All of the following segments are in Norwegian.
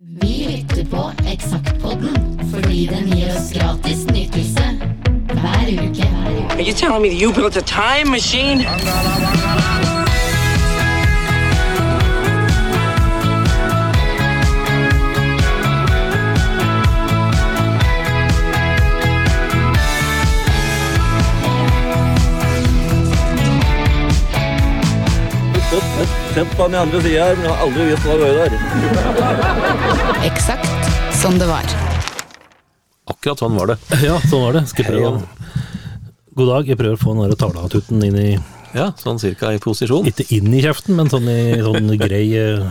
Vi lytter på Eksaktpodden fordi den gir oss gratis nytelse hver uke. Are you telling me that you built a time machine? Sett på den andre sida her, men jeg har aldri visst hva det var der. Eksakt som det var. Akkurat sånn var det. Ja, sånn var det. Skal jeg prøve å God dag, jeg prøver å få den der talatuten inn i Ja, sånn cirka i posisjon. Ikke inn i kjeften, men sånn i sånn grei eh,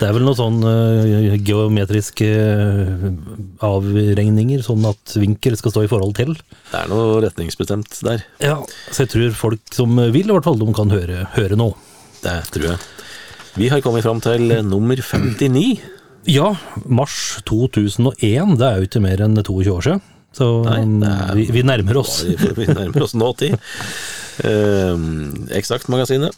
Det er vel noe sånn eh, geometriske eh, avregninger, sånn at vinkel skal stå i forhold til. Det er noe retningsbestemt der. Ja, Så jeg tror folk som vil, i hvert fall, de kan høre, høre nå. Det tror jeg. Vi har kommet fram til eh, nummer 59. Ja, mars 2001, det er jo ikke mer enn 22 år siden. Så Nei, er- vi, vi nærmer oss. Vi nærmer oss nåtid. Eh, Eksaktmagasinet.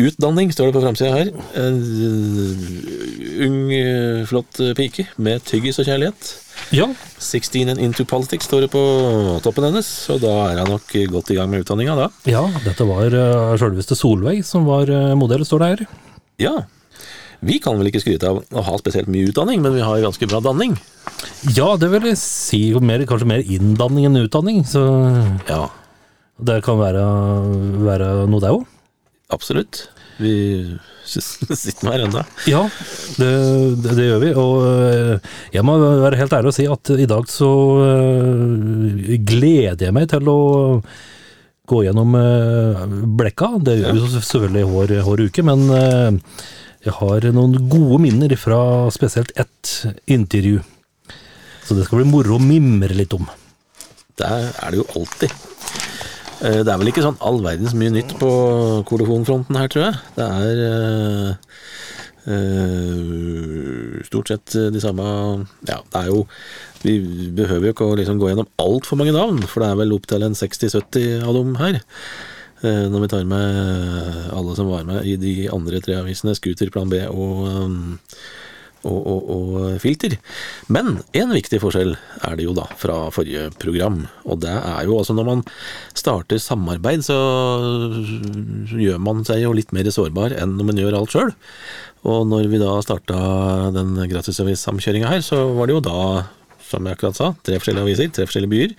Utdanning står det på framsida her. En uh, ung, uh, flott pike med tyggis og kjærlighet. Ja, 16 and into politics står det på toppen hennes, så da er hun nok godt i gang med utdanninga da. ja dette var uh, sjølveste Solveig som var uh, modell, står det her. Ja. Vi kan vel ikke skryte av å ha spesielt mye utdanning, men vi har ganske bra danning. Ja, det vil jeg si. Mer, kanskje mer inndanning enn utdanning. Så Ja, det kan være, være noe, det òg. absolutt. Vi sitter med her ennå. Ja, det, det, det gjør vi. Og øh, jeg må være helt ærlig og si at i dag så øh, gleder jeg meg til å gå gjennom øh, blekka. Det gjør vi selvfølgelig hver, hver uke, men øh, jeg har noen gode minner fra spesielt ett intervju. Så det skal bli moro å mimre litt om. Der er det jo alltid. Eh, Det er vel ikke sånn all verdens mye nytt på kolofonfronten her, tror jeg. Det er eh, eh, stort sett de samme Ja, det er jo Vi behøver jo ikke å liksom gå gjennom altfor mange navn, for det er vel opptil en 60-70 av dem her. Eh, Når vi tar med alle som var med i de andre tre avisene, Scooter, Plan B og eh, og, og, og filter. Men en viktig forskjell er det jo da fra forrige program, og det er jo altså når man starter samarbeid, så gjør man seg jo litt mer sårbar enn når man gjør alt sjøl. Og når vi da starta den gratisavis-samkjøringa her, så var det jo da, som jeg akkurat sa, tre forskjellige aviser, tre forskjellige byer,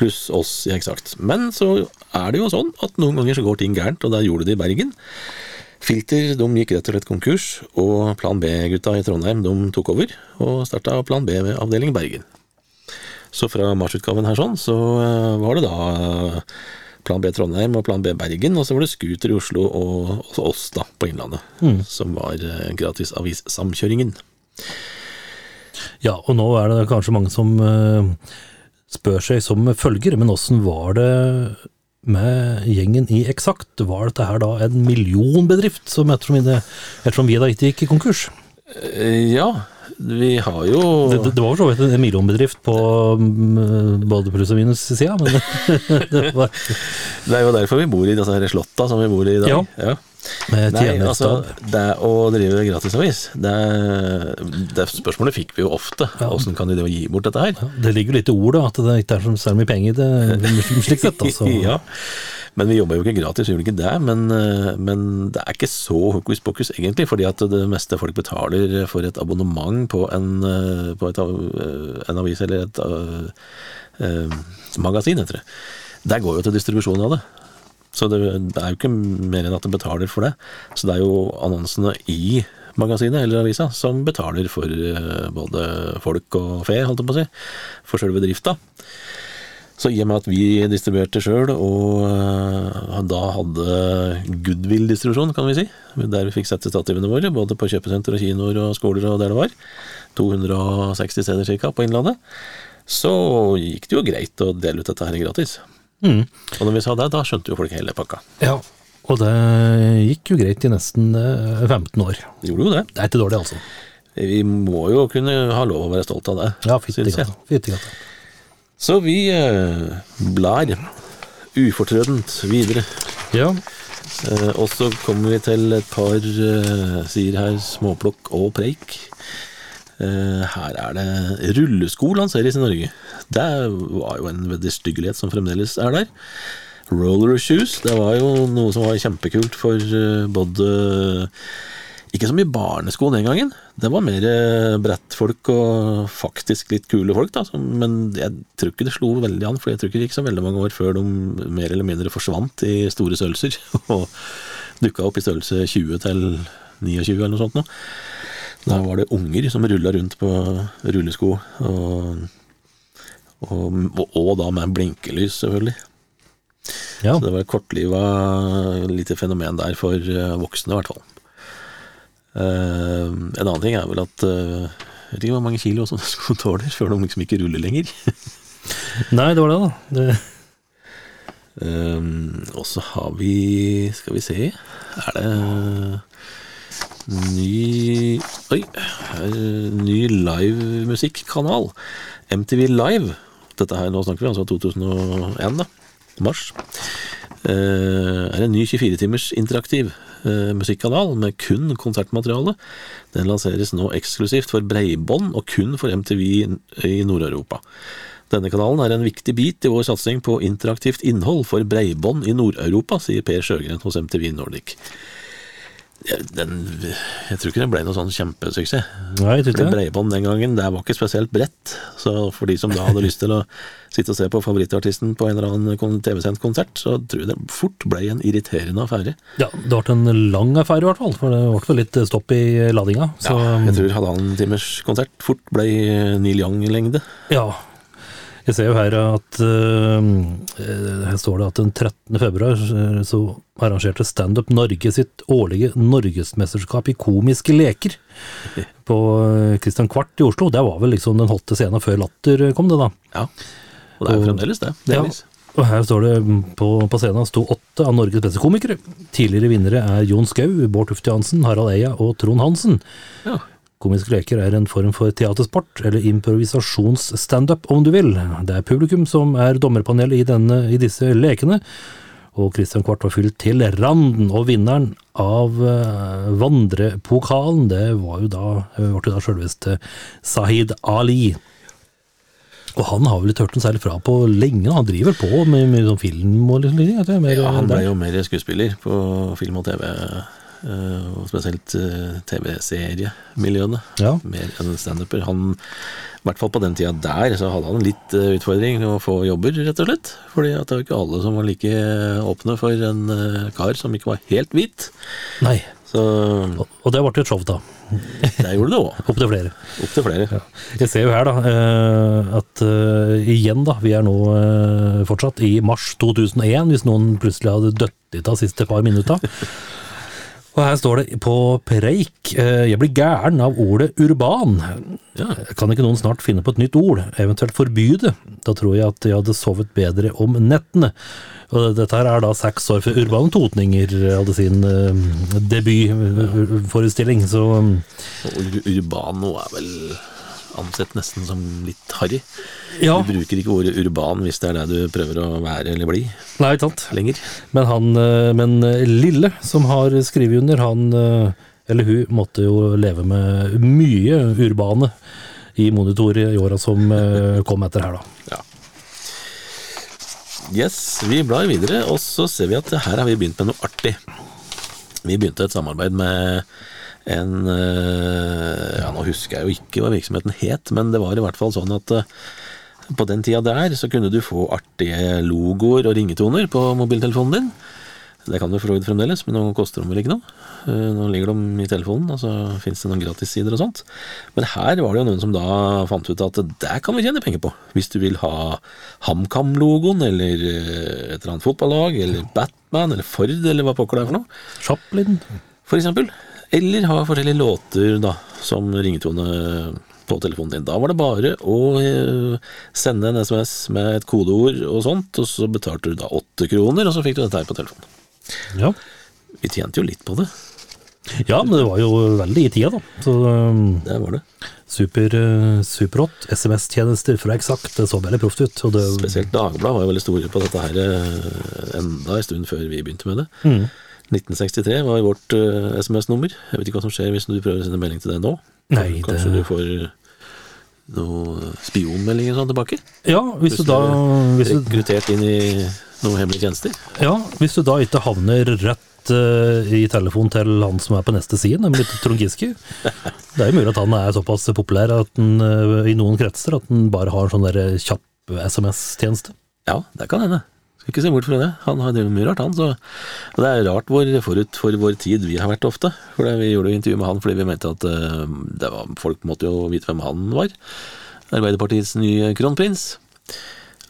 pluss oss i Eksakt. Men så er det jo sånn at noen ganger så går ting gærent, og da gjorde det i Bergen. Filter de gikk rett og slett konkurs, og Plan B-gutta i Trondheim de tok over og starta Plan B ved avdeling Bergen. Så fra marsutgaven her sånn, så eh, var det da Plan B Trondheim og Plan B Bergen, og så var det Scooter i Oslo og også oss da på Innlandet, som var eh, gratis avissamkjøringen. Ja, og nå er det kanskje mange som øh, spør seg som følger, men åssen var det med gjengen i Eksakt? Var dette her da en millionbedrift, som ettersom, vi- ettersom vi da ikke gikk i konkurs? Eh, Ja, vi har jo Det, det, var for så vidt en millionbedrift på mm, både pluss og minus sida, men det var Det er jo derfor vi bor i disse her slotta som vi bor i i dag. Ja. ja. Nei, altså, det å drive gratisavis, det, det spørsmålet fikk vi jo ofte. Åssen kan de gi bort dette her? Det ligger jo litt i ordet at det ikke er så mye penger det, slik sett. Altså. ja. Men vi jobber jo ikke gratis, vi gjør ikke det. Men, eh, men det er ikke så hokus pokus, egentlig. fordi at det meste folk betaler for et abonnement på en, eh, på et, eh, en avis eller et uh, uh, magasin, heter det. Der går jo til distribusjon av det. Så det, det er jo ikke mer enn at de betaler for det. Så det er jo annonsene i magasinet eller avisa som betaler for både folk og fe, holdt jeg på å si, for selve drifta. Så i og med at vi distribuerte sjøl, og eh, da hadde goodwill-distribusjon, kan vi si, der vi fikk sette stativene våre, både på kjøpesenter og kinoer og skoler og der det var, 260 steder ca. på Innlandet, så gikk det jo greit å dele ut dette her gratis. Mm. Og når vi sa det, da skjønte jo folk hele pakka. Ja, og det gikk jo greit i nesten eh, 15 år. Det gjorde jo det. Det er ikke dårlig, altså. Vi må jo kunne ha lov å være stolt av det, Ja, fytti gata. Så vi eh, blar ufortrødent videre. Ja, Eh, og så kommer vi til et par sier sider her, småplukk og preik. Eh, her er det rullesko lanseres i Norge. Det var jo en vederstyggelighet som fremdeles er der. Roller shoes, det var jo noe som var kjempekult for eh, både Ikke så mye barnesko den gangen. Det var mer eh, brettfolk og faktisk litt kule folk, da. Men jeg tror ikke det slo veldig an, for jeg tror ikke det gikk så veldig mange år før de mer eller mindre forsvant i store størrelser. Og dukka opp i størrelse 20 til 29 eller noe sånt. noe. Da var det unger som rulla rundt på rullesko, og, og, og, da med blinkelys, selvfølgelig. Ja. Så det var et kortliva lite fenomen der for eh, voksne, i hvert fall. Eh, en annen ting er vel at eh, Jeg vet ikke hvor mange kilo sånne sko tåler før de liksom ikke ruller lenger. Nei, det var det, da. Det, Um, og så har vi Skal vi se Er det ny Oi! Ny livemusikkanal. MTV Live. Dette her, Nå snakker vi altså 2001, da. Mars. Uh, er en ny 24-timers interaktiv musikkanal med kun konsertmateriale. Den lanseres nå eksklusivt for breibånd og kun for MTV i Nord-Europa. Denne kanalen er en viktig bit i vår satsing på interaktivt innhold for breibånd i Nord-Europa, sier Per Sjøgren hos MTV Nordic. Ja, Den, jeg tror ikke det ble noe sånn kjempesuksess. nei, jeg det. Breibånd den gangen det var ikke spesielt bredt. Så for de som da hadde lyst til å sitte og se på favorittartisten på en eller annen TV-sendt konsert, så tror jeg det fort ble en irriterende affære. Ja, det ble en lang affære, i hvert fall. For det ble vel litt stopp i ladinga. Så Jeg tror halvannen timers konsert fort ble Neil Young-lengde. ja. Jeg ser jo her at øh, Her står det at den 13. februar så arrangerte Standup Norge sitt årlige norgesmesterskap i komiske leker på øh, Christian Kvart i Oslo. Det var vel liksom den hotte scenen før Latter kom, det da. Ja. Og det er jo fremdeles det. delvis. Og her står det mm, på, på scenen sto åtte av Norges beste komikere. Tidligere vinnere er Jon Skau, Bård Tufte Johansen, Harald Eia og Trond Hansen. Ja. Komiske leker er en form for teatersport, eller improvisasjonsstandup om du vil. Det er publikum som er dommerpanelet i, denne, i disse lekene, og Christian Kvart var fylt til randen, og vinneren av uh, vandrepokalen, det var jo da, ble jo da selveste Sahid Ali. Og han har vel ikke hørt noe særlig fra på lenge, han driver på med med sånn film og litt mer Ja, han ble jo mer skuespiller på film og TV, eh, og spesielt eh, TV-seriemiljøene. Ja. Mer enn standuper. Han, i hvert fall på den tida der, så hadde han litt eh, utfordring å få jobber, rett og slett. Fordi at det var ikke alle som var like åpne for en eh, kar som ikke var helt hvit. Nei, Så og det ble et show, da. det gjorde det òg. Opp til flere. Opp til flere. Ja. Jeg ser jo her da, eh, at igjen da, vi er nå fortsatt i mars 2001, hvis noen plutselig hadde dødd ut av siste par minutter. Og her står det på preik, eh, jeg blir gæren av ordet urban. Kan ikke noen snart finne på et nytt ord, eventuelt forby det? Da tror jeg at jeg hadde sovet bedre om nettene. Og dette her er da seks år før Urbane Totninger hadde sin eh, debutforestilling, så urbano er vel ansett nesten som litt harry. ja, Du bruker ikke ordet urban hvis det er det du prøver å være eller bli nei, ikke sant. lenger. Men han, eh, men eh, Lille, som har skrevet under, han eh, eller hun måtte jo leve med mye urbane i monitor i åra som kom etter her, da. Ja. Yes, vi blar videre, og så ser vi at her har vi begynt med noe artig. Vi begynte et samarbeid med en eh, Ja, nå husker jeg jo ikke hva virksomheten het, men det var i hvert fall sånn at eh, på den tida der så kunne du få artige logoer og ringetoner på mobiltelefonen din. Det kan du for så vidt fremdeles, men nå koster de vel ikke noe. Eh, Nå ligger de i telefonen, og så fins det noen gratissider og sånt. Men her var det jo noen som da fant ut at der kan vi tjene penger på. Hvis du vil ha HamKam-logoen, eller et eller annet fotballag, eller Batman, eller Ford, eller hva pokker det er for noe, Chaplin. for eksempel. Eller ha forskjellige låter da, som ringetone på telefonen din. Da var det bare å eh, sende en SMS med et kodeord og sånt, og så betalte du da åtte kroner, og så fikk du dette her på telefonen. Ja. Vi tjente jo litt på det. ja, men det var jo veldig i tida, da. Så eh, Det var det. super, eh, superhot. SMS-tjenester fra Eksakt, det så veldig proft ut. Det, Spesielt Dagbladet var jo veldig store på dette her enda en stund før vi begynte med det. Mm. 1963 var vårt uh, SMS-nummer. Jeg vet ikke hva som skjer hvis du prøver å sende melding til deg nå. Nei, Kanskje det- du får noen spionmeldinger sånn tilbake? Ja, hvis du da hvis du, Rekruttert inn i noen hemmelige tjenester? ja, hvis du da ikke havner rett uh, i telefon til han som er på neste side, nemlig Trond Giske. Det er jo mulig at han er såpass populær at den, uh, i noen kretser at han bare har en sånn der kjapp SMS-tjeneste. Ja, det kan hende. Skal ikke se bort fra det. Han har drevet mye rart, han. Så. Og det er rart hvor forut for vår tid vi har vært ofte. For Vi gjorde jo intervju med han fordi vi mente at eh, var, folk måtte jo vite hvem han var. Arbeiderpartiets nye kronprins.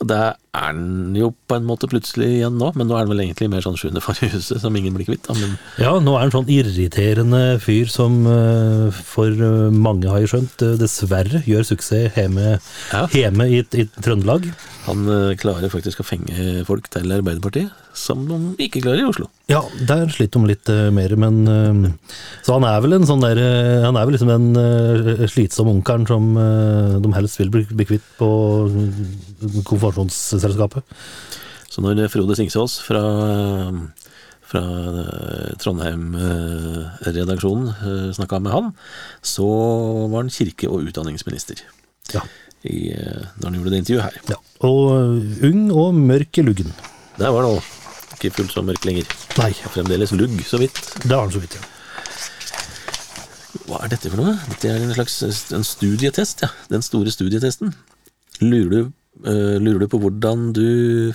Og det er den jo på en måte plutselig igjen nå, men nå er den vel egentlig mer sånn sjuende far i huset, som ingen blir kvitt. Men Ja, nå er han sånn irriterende fyr som eh, for eh, mange har jeg skjønt, eh, dessverre gjør suksess hjemme, Ja. hjemme i, i Trøndelag. han klarer faktisk å fenge folk til Arbeiderpartiet, som de ikke klarer i Oslo. Ja, der sliter de litt eh, mer, men eh, Så han er vel en sånn der eh, Han er vel liksom den slitsomme onkelen som de helst vil bli, kvitt på konfirmasjonsselskapet. Så når Frode Singsås fra, fra Trondheim-redaksjonen snakka med han, så var han kirke- og utdanningsminister Ja. i, når han gjorde det intervjuet her. ja. Og ung og mørk i luggen. Der var det nå ikke fullt så mørk lenger. Nei, Fremdeles lugg, så vidt. det har den så vidt, ja. Hva er dette for noe? Dette er en slags en studietest, ja. Den store studietesten. Lurer du, uh, lurer du på hvordan du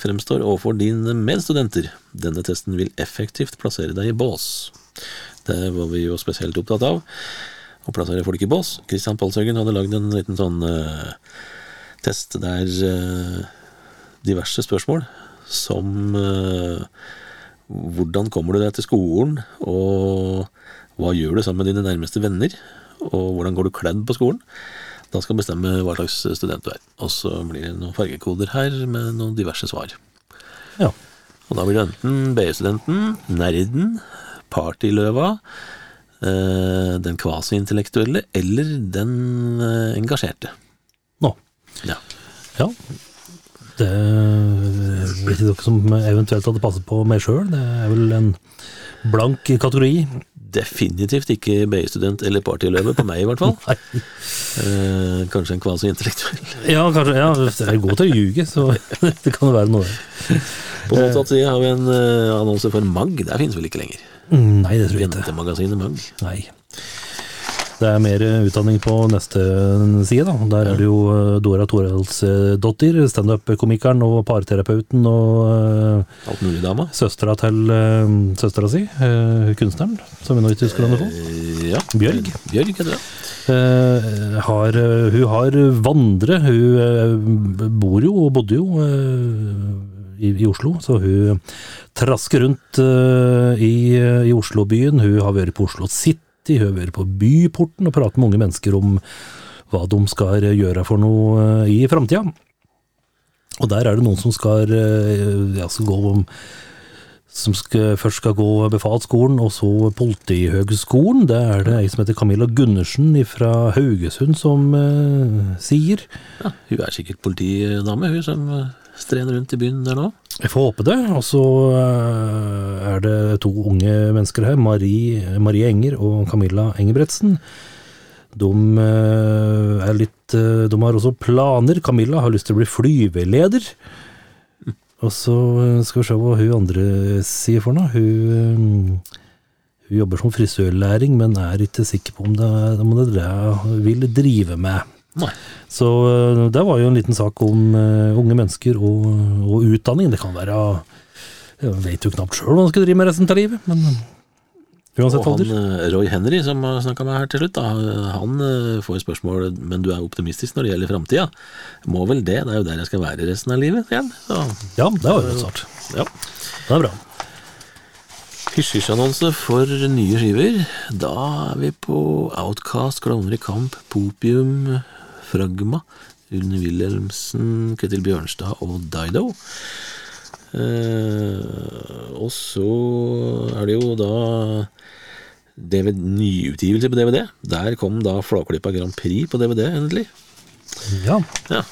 fremstår overfor dine medstudenter? Denne testen vil effektivt plassere deg i bås. Det var vi jo spesielt opptatt av. Å plassere folk i bås. Christian Palshaugen hadde lagd en liten sånn uh, test der uh, diverse spørsmål som eh, hvordan kommer du deg til skolen, og hva gjør du sammen med dine nærmeste venner, og hvordan går du kledd på skolen? Da skal bestemme hva slags student du er. Og så blir det noen fargekoder her med noen diverse svar. ja. Og da blir det enten BI-studenten, nerden, partyløva, eh, den kvasi-intellektuelle eller den eh, engasjerte. Nå. Ja. Ja. Det vet ikke dere som eventuelt hadde passet på meg sjøl. Det er vel en blank kategori. Definitivt ikke BI-student eller partyløve, på meg i hvert fall. Eh, kanskje en kvasi-intellektuell. Ja, kanskje. Ja, jeg er god til å ljuge, så det kan være noe. På motsatt side har vi en eh, annonse for MAG. Der finnes vel ikke lenger. Mm, Nei, det tror jeg ikke. Jentemagasinet MAG. Nei. Det er mer eh, utdanning på neste side, da. Der er det jo eh, Dora Toralsdottir, standup-komikeren og parterapeuten og eh, Alt mulig dama. søstera til eh, søstera si, eh, kunstneren, som vi nå ikke husker navnet på. Eh, ja. Bjørg. Bjørg heter det. Eh, har, eh, hun har vandret. Hun eh, bor jo og bodde jo eh, i, i Oslo, så hun trasker rundt eh, i, i Oslobyen. Hun har vært på Oslo City, har vært på Byporten og pratet med unge mennesker om hva de skal gjøre for noe eh, i framtida. Og der er det noen som skal, eh, ja, skal gå om som skal, først skal gå befalsskolen, og så Politihøgskolen. Det er det ei som heter Camilla Gundersen fra Haugesund som eh, sier. Ja, hun er sikkert politidame, hun som eh, strener rundt i byen der nå. Jeg får håpe det. Og så eh, er det to unge mennesker her, Marie, Marie Enger og Camilla Engebretsen. De eh, litt eh, De har også planer. Camilla har lyst til å bli flyveleder. Og så skal vi se hva hun andre sier for noe. Hun, hun jobber som frisørlæring, men er ikke sikker på om det er det hun vil drive med. Nei. Så øh, det var jo en liten sak om øh, unge mennesker og, og utdanning. Det kan være Jeg vet jo knapt sjøl hva man skal drive med resten av livet, men uansett uansett Og han eh, Roy Henry som har snakka med her til slutt, da, han eh, får spørsmål men du er optimistisk når det gjelder framtida. Må vel det, det er jo der jeg skal være resten av livet, sier han. Ja, det var jo snart. ja. Det er bra. Hysj-hysj-annonse for nye skiver. Da er vi på Outcast, Klovner i kamp, Popium, Fragma, Rune Wilhelmsen, Ketil Bjørnstad og Dido. Eh, og så er det jo da DVD, nyutgivelse på DVD. Der kom da Flåklypa Grand Prix på DVD, endelig. Ja. Ja.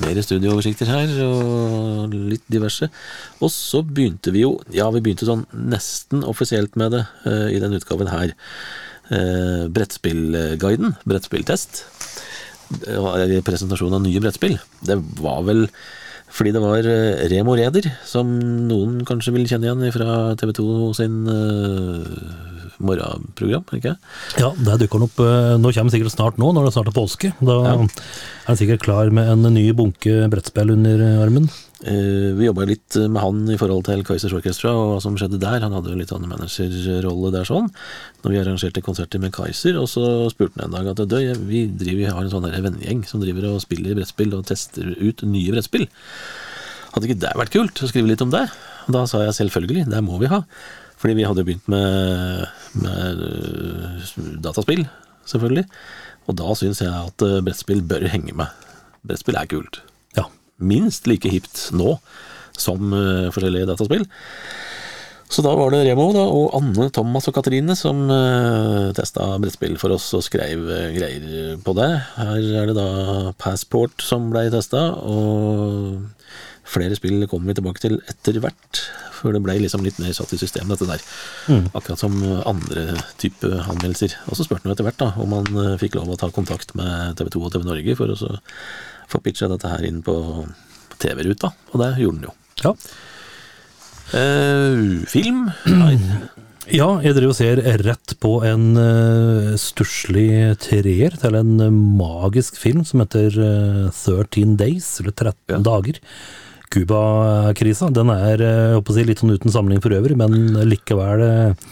mer studiooversikter her, og litt diverse. Og så begynte vi jo, ja, vi begynte sånn nesten offisielt med det uh, i den utgaven her. Eh, brettspillguiden, brettspilltest. Presentasjon av nye brettspill. Det var vel fordi det var eh, Remo Reder, som noen kanskje vil kjenne igjen fra TV 2 sin eh, morgenprogram, ikke Ja, der dukker han opp eh, Nå kommer sikkert snart nå, når det snart er påske. Da Ja. er han sikkert klar med en ny bunke brettspill under armen. Eh, Vi jobba litt med han i forhold til Kaizers Orchestra og hva som skjedde der. Han hadde jo litt annen managerrolle der sånn, når vi arrangerte konserter med Kaiser. Og så spurte han en dag at du, vi, driver, vi har en sånn vennegjeng som driver og spiller brettspill og tester ut nye brettspill. Hadde ikke det vært kult å skrive litt om det? Da sa jeg selvfølgelig, det må vi ha. Fordi vi hadde begynt med, med øh, dataspill, selvfølgelig. Og da syns jeg at øh, brettspill bør henge med. Brettspill er kult Ja. minst like hipt nå som eh, forskjellige dataspill. Så da var det Remo da, og Anne, Thomas og Katrine som uh, testa brettspill for oss og skrev eh, greier på det. Her er det da Passport som blei testa, og flere spill kommer vi tilbake til etter hvert. For det ble liksom litt mer satt i system, dette der. Akkurat som andre type anmeldelser. Og så spurte han etter hvert da, om han eh, fikk lov å ta kontakt med TV 2 og TV Norge for å få pitcha dette her inn på TV-ruta, og det gjorde han jo. Ja. Eh, film? Nei. Ja, jeg driver og ser rett på en uh, stusslig treer til en eh, magisk film som heter eh, 13 Days, eller 13 Ja. dager. Cuba-krisa. Den er eh, si, litt sånn uten samling for øvrig, men likevel eh,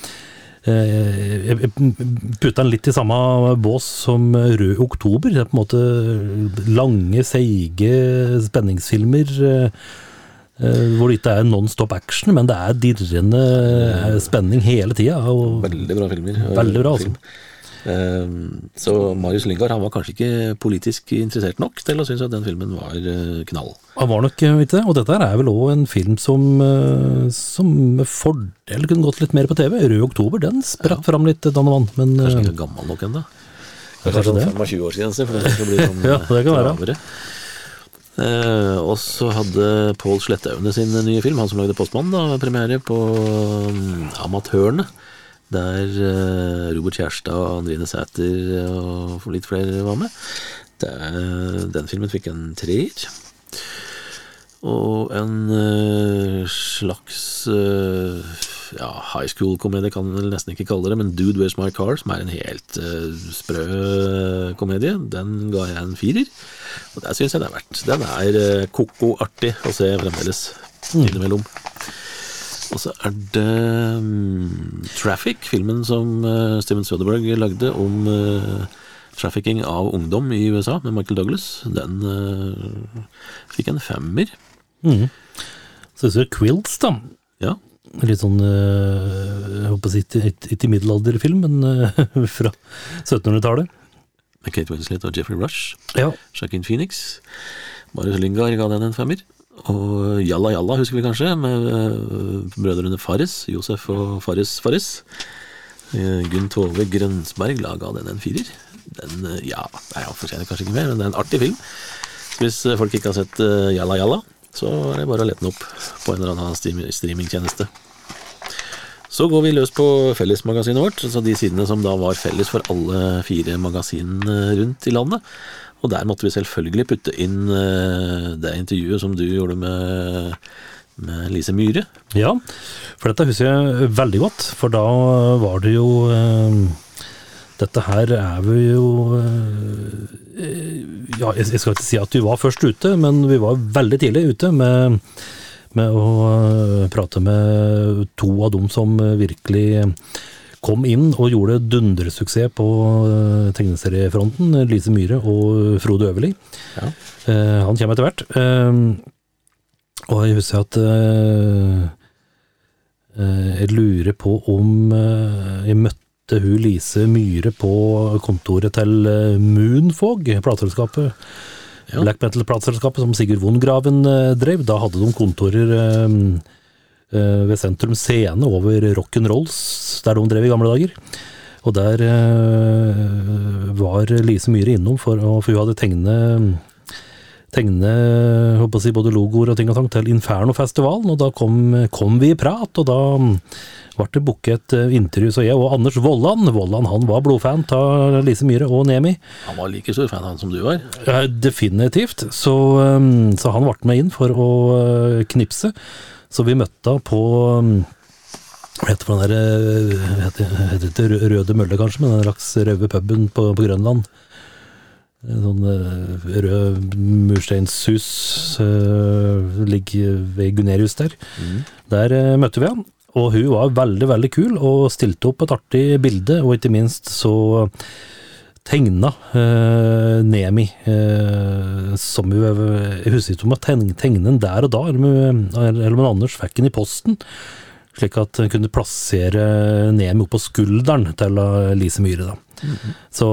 eh, Jeg putter den litt i samme bås som Rød oktober. Det er på en måte lange, seige spenningsfilmer. hvor det ikke er non-stop action, men det er dirrende spenning hele tida. Veldig bra filmer. Veldig bra, altså. Film. Eh, så Marius Lyngard han var kanskje ikke politisk interessert nok til å synes at den filmen var eh, knall. han var nok, ikke det og dette er vel òg en film som, eh, som med fordel kunne gått litt mer på TV. Rød oktober, den spratt fram litt eh, dann og vann, men Kanskje eh, ikke gammel nok ennå. Kanskje sånn 25-årsgrense, for det skal bli sånn Ja, det kan være. Eh, og så hadde Pål Slettaune sin nye film, han som lagde Postmann, da, premiere på um, Amatørene. Der eh, Robert Kjærstad og Andrine Sæter og litt flere var med. Der, den filmen fikk en treer. Og en eh, slags eh, ja, high school-komedie kan man nesten ikke kalle det, men Dude Where's My Car, som er en helt eh, sprø eh, komedie, den ga jeg en firer. Og der syns jeg det er verdt. Den er ko-ko artig å se fremdeles, innimellom. Og så er det um, Traffic, filmen som uh, Steven Soderberg lagde om uh, trafficking av ungdom i USA, med Michael Douglas. Den uh, fikk en femmer. mm. Så det ser Quilts, da. Ja. Litt sånn Jeg håper å si ikke- middelalderfilm, men fra 1700-tallet. Med Kate Winslet og Jeffrey Rush. Ja. Jacqueline Phoenix. Marius Lingard ga den en femmer. Og Jalla Jalla husker vi kanskje, med øh, brødrene Fares. Josef og Fares Fares. Eh, Gunn Tove Grønsberg laga den en firer. Den, øh, ja, nei, han fortjener kanskje ikke mer, men det er en artig film. Så hvis folk ikke har sett Jalla Jalla, så er det bare å lete den opp på en eller annen streamingtjeneste. Så går vi løs på fellesmagasinet vårt, altså de sidene som da var felles for alle fire magasinene rundt i landet. Og der måtte vi selvfølgelig putte inn eh, det intervjuet som du gjorde med, med Lise Myhre. Ja, for dette husker jeg veldig godt, for da var det jo eh, Dette her er vi jo eh, Ja, jeg skal ikke si at vi var først ute, men vi var veldig tidlig ute med, med å prate med to av dem som virkelig kom inn og gjorde dundresuksess på eh, tegneseriefronten. Lise Myhre og Frode Øverli. Ja. Eh, han kommer etter hvert. Eh, og jeg husker at jeg lurer på om jeg møtte hun Lise Myhre på kontoret til Moonfog, plateselskapet. Ja. Black Metal-plateselskapet som Sigurd Vongraven eh, drev. Da hadde de kontorer ved Sentrum Scene over rock'n'rolls, der de drev i gamle dager. Og der eh, var Lise Myhre innom, for, for hun hadde tegnet tegne håper å si, både logoer og ting og tang til Infernofestivalen, og da kom, kom vi i prat, og da mm, ble det booket et eh, intervju. Så jeg og Anders Vollan, Vollan han var blodfan av Lise Myhre og Nemi, Han var like stor fan han som du var. Ja, definitivt. Så, um, så han ble med inn for å knipse. Så vi møtte henne på um, heter den der uh, heter, heter det ikke Røde Mølle, kanskje, men den slags røde puben på, på Grønland. Sånn uh, rød mursteinshus uh, ligger ved Gunerius der. Der uh, møtte vi han. Og hun var veldig, veldig kul, og stilte opp et artig bilde, og ikke minst så tegna eh, Nemi eh, som jo Jeg husker ikke om jeg tegn- tegnet den der og da, eller om, Anders fikk den i posten. Slik at en kunne plassere Nemi oppå skulderen til eh, Lise Myhre. da. Så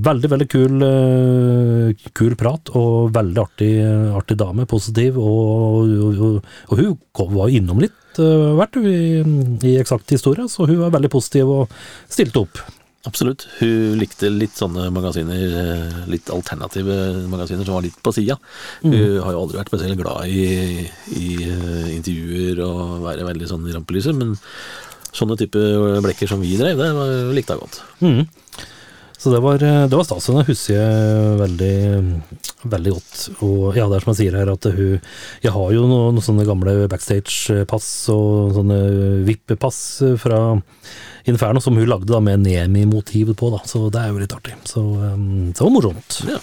veldig, veldig kul, eh, kul prat, og veldig artig, artig dame. Positiv. Og, og, og, og hun kom, var innom litt hvert hun, i, i Eksakt historie, så hun var veldig positiv og stilte opp. Absolutt. Hun likte litt sånne magasiner, eh, litt alternative magasiner som var litt på sida. Hun har jo aldri vært spesielt glad i, i eh, intervjuer og være veldig sånn i rampelyset, men sånne type blekker som vi drev, det likte hun godt. Mm. Så det var, det var stas. Hun husker jeg veldig, veldig godt. Og ja, det er som jeg sier her, at hun Jeg har jo noen, noen sånne gamle backstage-pass og sånne vippepass fra Inferno som hun lagde da med Nemi-motivet på, da. Så det er jo litt artig. Så, um, var morsomt. Ja.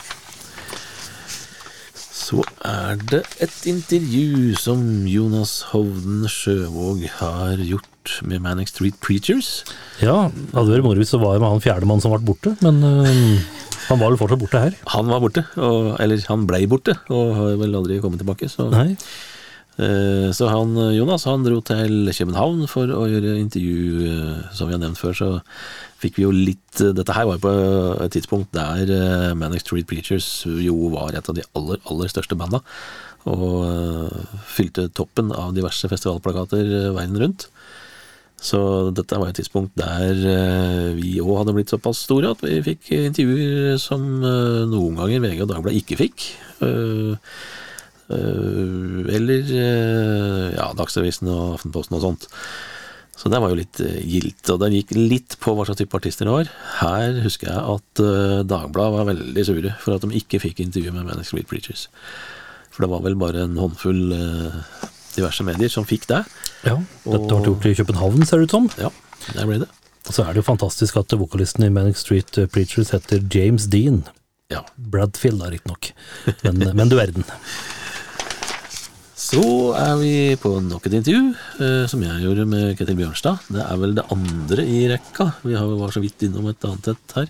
Så er det et intervju som Jonas Hovden Sjøvåg har gjort med Manic Street Preachers. Ja, hadde vært moro hvis det var med han fjerdemann som ble borte, men um, han var vel fortsatt borte her. Han var borte, og, eller han blei borte, og har vel aldri kommet tilbake. Så, Nei. Eh, så han, Jonas han dro til København for å gjøre intervju, eh, som vi har nevnt før. Så fikk vi jo litt eh, Dette her var jo på et tidspunkt der eh, Manic Street Preachers jo var et av de aller, aller største banda. Og eh, fylte toppen av diverse festivalplakater eh, verden rundt. Så dette var et tidspunkt der eh, vi òg hadde blitt såpass store at vi fikk intervjuer som eh, noen ganger VG og Dagbladet ikke fikk. Eh, eller eh, ja, Dagsavisen og Aftenposten og sånt. Så det var jo litt eh, gildt, og det gikk litt på hva slags type artister det var. Her husker jeg at Dagbladet var veldig sure for at de ikke fikk intervju med Manic Street Preachers. For det var vel bare en håndfull diverse medier som fikk det. Ja, dette ble gjort i København, ser det ut som. Ja, der ble det. Og så er det jo fantastisk at vokalisten i Manic Street Preachers heter James Dean. Ja. Bradfield, da, riktignok. Men, men du verden. Så er vi på nok et intervju, eh, som jeg gjorde med Ketil Bjørnstad. Det er vel det andre i rekka. Vi har var så vidt innom et annet et her.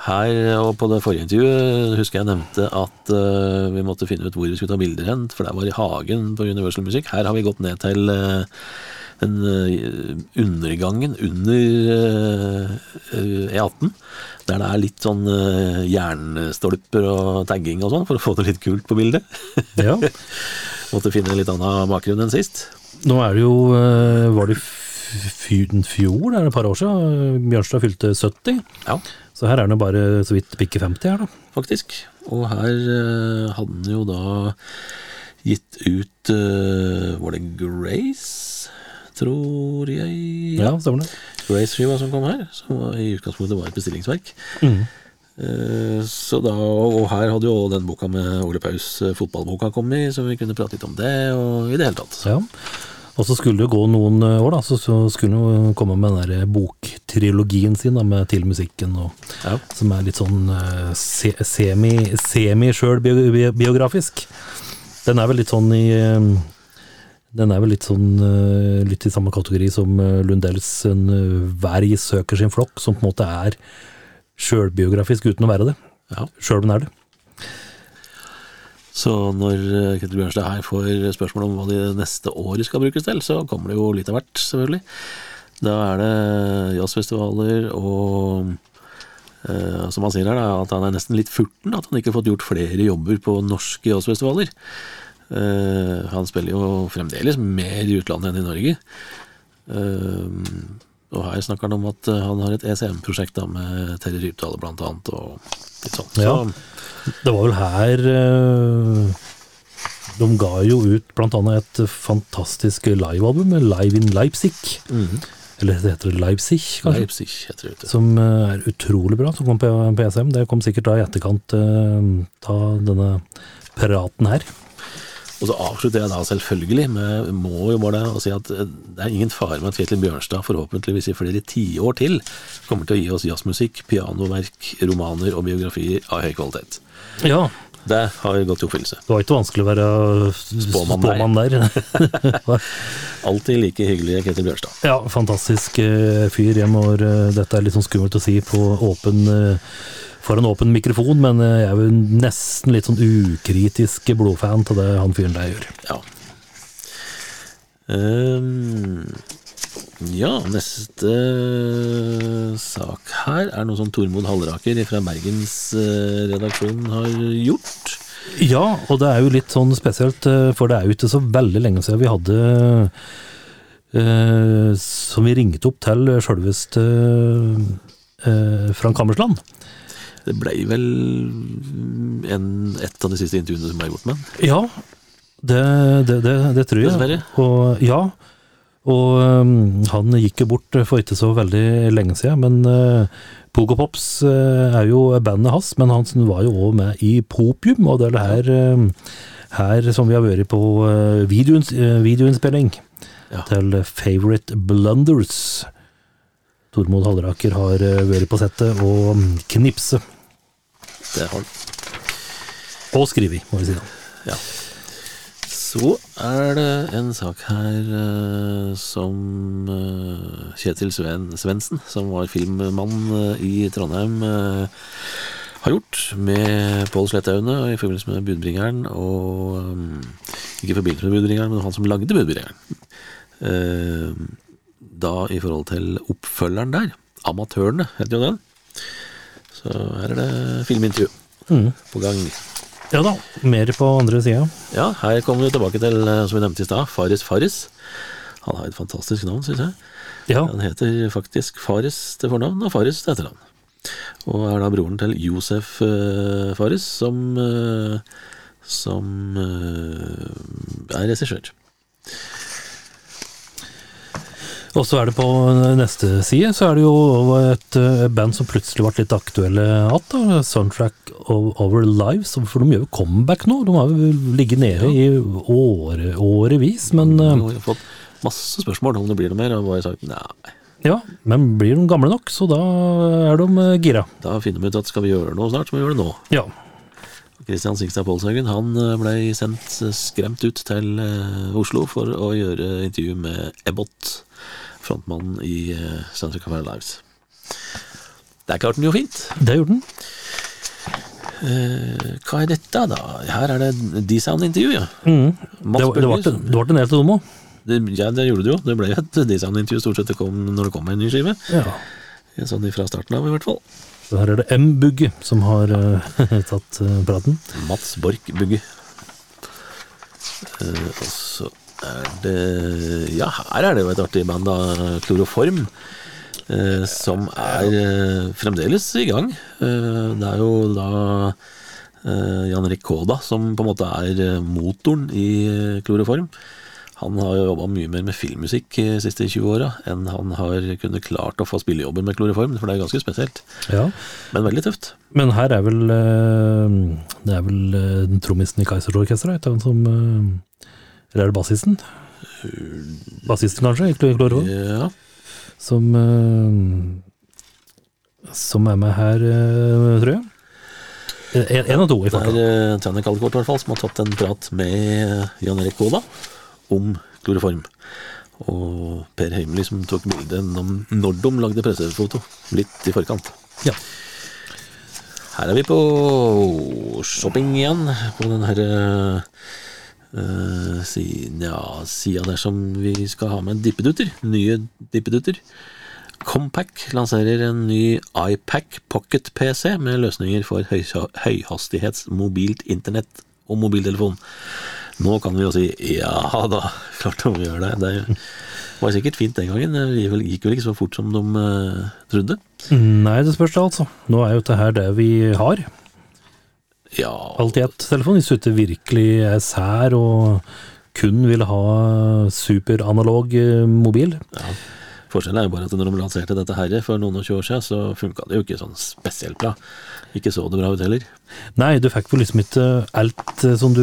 Her, og på det forrige intervjuet husker jeg nevnte at eh, vi måtte finne ut hvor vi skulle ta bilder hen, for det var i hagen på Universal Music. Her har vi gått ned til eh, den eh, undergangen under eh, eh, E18, der det er litt sånn eh, jernstolper og tagging og sånn, for å få det litt kult på bildet. Ja. Måtte finne litt annen bakgrunn enn sist. Nå er det jo eh, Var det i fjor, det er et par år siden, Bjørnstad fylte 70. Ja, Så her er han jo bare så vidt pikke 50 her, da. faktisk. Og her eh, hadde han jo da gitt ut eh, Var det Grace? Tror jeg. Ja, stemmer det. Grace-skiva som kom her, som i utgangspunktet var et bestillingsverk. Mhm. Eh, Så da, og her hadde jo den boka med Ole Paus, eh, fotballboka, kommet, så vi kunne prate litt om det, og i det hele tatt. Ja. Og så skulle det gå noen eh, år, da, så, skulle jo komme med den der boktrilogien sin da, med til musikken, og, Ja. som er litt sånn se, semi, semi-sjøl-biografisk. Den er vel litt sånn i den er vel litt sånn litt i samme kategori som Lundells Hver søker sin flokk, som på en måte er sjølbiografisk uten å være det. Ja. Sjøl om den er det. Så når eh, Ketil Bjørnstad her får spørsmål om hva de neste året skal brukes til, så kommer det jo litt av hvert, selvfølgelig. Da er det jazzfestivaler og eh, som han sier her, da, at han er nesten litt furten at han ikke har fått gjort flere jobber på norske jazzfestivaler. Eh, han spiller jo fremdeles mer i utlandet enn i Norge. Eh, og her snakker han om at eh, han har et ECM-prosjekt da med Terje Rypdal blant annet, og litt sånn. Ja. Det var vel her eh, De ga jo ut blant annet et fantastisk livealbum, Live in Leipzig. Eller det heter Leipzig, kanskje. Leipzig heter det. Som eh, er utrolig bra, som kom på PSM. Det kom sikkert da i etterkant av denne praten her. Og så avslutter jeg da selvfølgelig med må jo bare å si at eh, det er ingen fare med at Kjetil Bjørnstad forhåpentligvis i flere tiår til kommer til å gi oss jazzmusikk, pianoverk, romaner og biografier av høy kvalitet. Ja, Det har gått i oppfyllelse. det var ikke vanskelig å være Spåmann der. spåmann der. Alltid like hyggelig, Kjetil Bjørnstad. ja, fantastisk eh, fyr. Jeg må, eh, dette er litt sånn skummelt å si på åpen eh, for en åpen mikrofon, men eh, jeg er jo nesten litt sånn ukritisk blodfan til det han fyren der gjør. Ja. Um, ja, neste sak her er noe som Tormod Halleraker fra Bergensredaksjonen har gjort. Ja, og det er jo litt sånn spesielt, eh, for det er jo ikke så veldig lenge siden vi hadde eh, Som vi ringte opp til sjølveste eh, Frank Hammersland. Det ble vel en, et av de siste intervjuene som ble gjort med han. Ja, det, det, det, det tror jeg. Dessverre. Og, ja, og um, han gikk jo bort for ikke så veldig lenge siden, men uh, Pogo Pops uh, er jo bandet hans, men han var jo òg med i Popium, og det er det her, uh, her som vi har vært på uh, videoins, uh, videoinnspilling Ja. til Favorite Blunders. Tormod Halleraker har uh, vært på settet og um, har han. og skrevet, må vi si da. Ja. Så er det en sak her uh, som uh, Kjetil Sven, Svendsen, som var filmmann uh, i Trondheim, har gjort med Pål Slettaune i forbindelse med Budbringeren, og um, ikke i forbindelse med Budbringeren, men han som lagde Budbringeren. Da i forhold til oppfølgeren der, Amatørene, heter jo den. Så her er det filmintervju Mm. på gang. Ja da, mer på andre sida. Ja, her kommer vi tilbake til, eh, som vi nevnte i stad, Faris Faris. Han har et fantastisk navn, syns jeg. Ja. Han heter faktisk Faris til fornavn og Faris til etternavn. Og er da broren til Josef uh, Faris, som, uh, som uh, er regissør. Og så er det på neste side, så er det jo et eh, band som plutselig ble litt aktuelle igjen. Soundtrack of Our Lives. For de gjør jo comeback nå. De har jo ligget nede i åre, årevis, men Vi har fått masse spørsmål om det blir noe mer, og bare sagt nei. ja. Men blir de gamle nok, så da er de eh, gira. Da finner vi ut at skal vi gjøre noe snart, så må vi gjøre det nå. Ja. Christian Sigstad Polshaugen han eh, ble sendt eh, skremt ut til eh, Oslo for å gjøre intervju med Ebbot, frontmannen i Santa Soundtrack of Our Lives. Der klarte den jo fint. Det gjorde den. Eh, hva er dette, da? Her er det D-Sound-intervju, ja. Mm. Det, det, ble, Bølger. det ble en del til dem òg. Det, ja, det gjorde det jo. Det ble et D-Sound-intervju stort sett det kom, når det kom en ny skive. Ja. Sånn fra starten av, i hvert fall. Så her er det M-Bugge som har eh, tatt eh, praten. Mats Borch Bugge. Eh, og så det Ja, her er det jo et artig band, da. Kloroform. eh, som er eh, fremdeles i gang. Eh, det er jo da eh, Jan Erik Kåda som på en måte er eh, motoren i eh, Kloroform. Han har jo jobba mye mer med filmmusikk de siste 20 åra enn han har kunnet klart å få spillejobber med Kloroform, for det er ganske spesielt. Ja. Men veldig tøft. Men her er vel eh, Det er vel trommisen i Kaiserorkesteret, som eh, Eller er det bassisten? Bassisten, kanskje, i Kloro? Ja. Som eh, Som er med her, eh, tror jeg. En, en av to i Det er farta. uh, Tjanne Kaldekort i hvert fall, som har tatt en prat med Jan Erik Kola om kloroform. Og Per Heimly som tok bildet når de lagde pressefoto, litt i forkant. Ja. Her er vi på shopping igjen, på den herre uh, siden, ja, sida der som vi skal ha med dippedutter. Nye dippedutter. Compac lanserer en ny iPac Pocket PC med løsninger for høy, høyhastighets mobilt internett og mobiltelefon. Nå kan vi jo si ja da, klart vi gjør det. Det var sikkert fint den gangen. Det gikk vel- ikke så fort som de uh, trodde. Nei, det spørs det, altså. Nå er jo dette det vi har. Ja, alt i ett-telefon, hvis du ikke virkelig er sær og kun vil ha superanalog eh, mobil. ja. Forskjellen er jo bare at når de lanserte dette her for noen og tjue år siden, så funka det jo ikke sånn spesielt bra. Ikke så det bra ut heller. Nei, du fikk vel liksom ikke alt eh, som du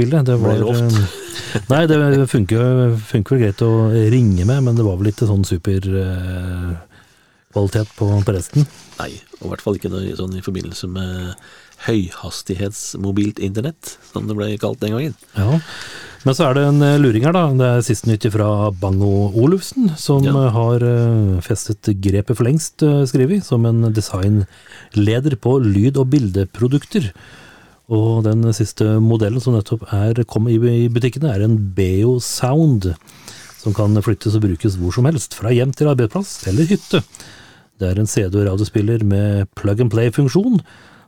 ville. Det var lovt. eh, Nei, det funker, funker vel greit å ringe med, men det var vel ikke sånn superkvalitet på, på resten. Nei, og i hvert fall ikke sånn i forbindelse med høyhastighetsmobilt internett, som det ble kalt den gangen. Ja. Men så er det en eh, luring her, da. Det er siste nytt fra Bango Olufsen, som Ja. eh, har eh, festet grepet for lengst, skriver vi, som en designleder på lyd- og bildeprodukter. Og den siste modellen som nettopp er kommet i i butikkene, er en Beo Sound, som kan flyttes og brukes hvor som helst, fra hjem til arbeidsplass eller hytte. Det er en CD- og radiospiller med plug and play-funksjon.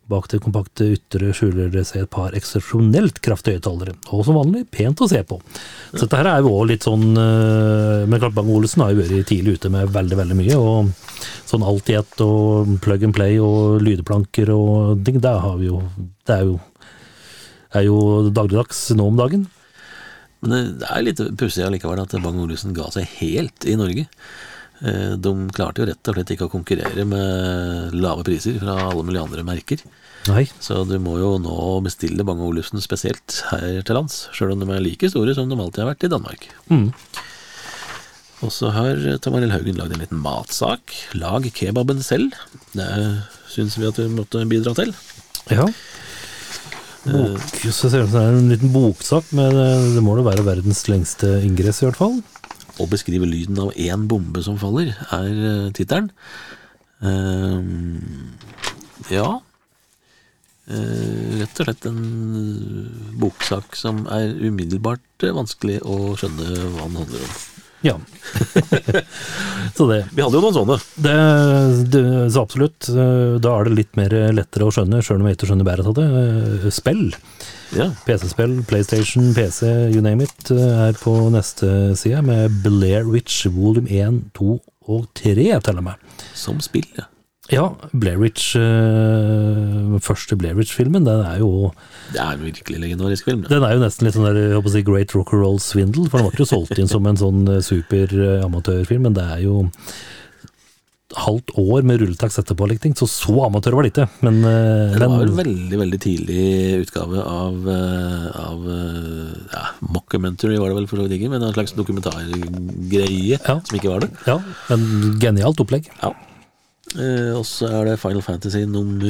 Bak det kompakte ytre skjuler det seg et par eksepsjonelt kraftige høyttalere, og som vanlig pent å se på. Så dette her er jo også litt sånn eh, Men klart Bang Olsen har jo vært tidlig ute med veldig, veldig mye. Og sånn alt i ett og plug and play og lydplanker og ting, det har vi jo Det er jo, er jo dagligdags nå om dagen. Men det er litt pussig allikevel at Bang Olufsen ga seg helt i Norge. Eh, De klarte jo rett og slett ikke å konkurrere med lave priser fra alle mulige andre merker. Nei. Så du må jo nå bestille Bang Olufsen spesielt her til lands, sjøl om de er like store som de alltid har vært i Danmark. Mm. Og så har Tamaril Haugen lagd en liten matsak. Lag kebaben selv. Det syns vi at vi måtte bidra til. Ja. Bok, så ser det ut som det er en liten boksak, men eh, det må da være verdens lengste ingress, i hvert fall. Å beskrive lyden av én bombe som faller, er uh, tittelen. Ehm, ja Eh, Rett og slett en eh, boksak som er umiddelbart eh, vanskelig å skjønne hva den handler om. Ja. så det, Vi hadde jo noen sånne. det, det Så absolutt. eh, Da er det litt mer lettere å skjønne, sjøl om jeg ikke skjønner bæret av det. Eh, Spill. Ja, PC-spill, PlayStation, PC, you name it, eh, er på neste side med Blair Witch volum 1, 2 og 3, til og med. Som spill, ja. Ja, Blair Witch, eh, første Blair Witch-filmen, den er jo Det er en virkelig legendarisk film. det. Den er jo nesten litt sånn der, jeg håper å si, Great Rock and Roll Swindle, for den ble jo solgt inn som en sånn eh, super amatørfilm, men det er jo halvt år med rulletekst etterpå, liksom. så så amatør var det ikke. Men, uh, Det var men en veldig veldig tidlig utgave av, eh, av eh, ja, Mockumentary var det vel for så vidt ikke, men en slags dokumentargreie Ja. som ikke var det. ja, en genialt opplegg. Ja. Uh, og så er det Final Fantasy nummer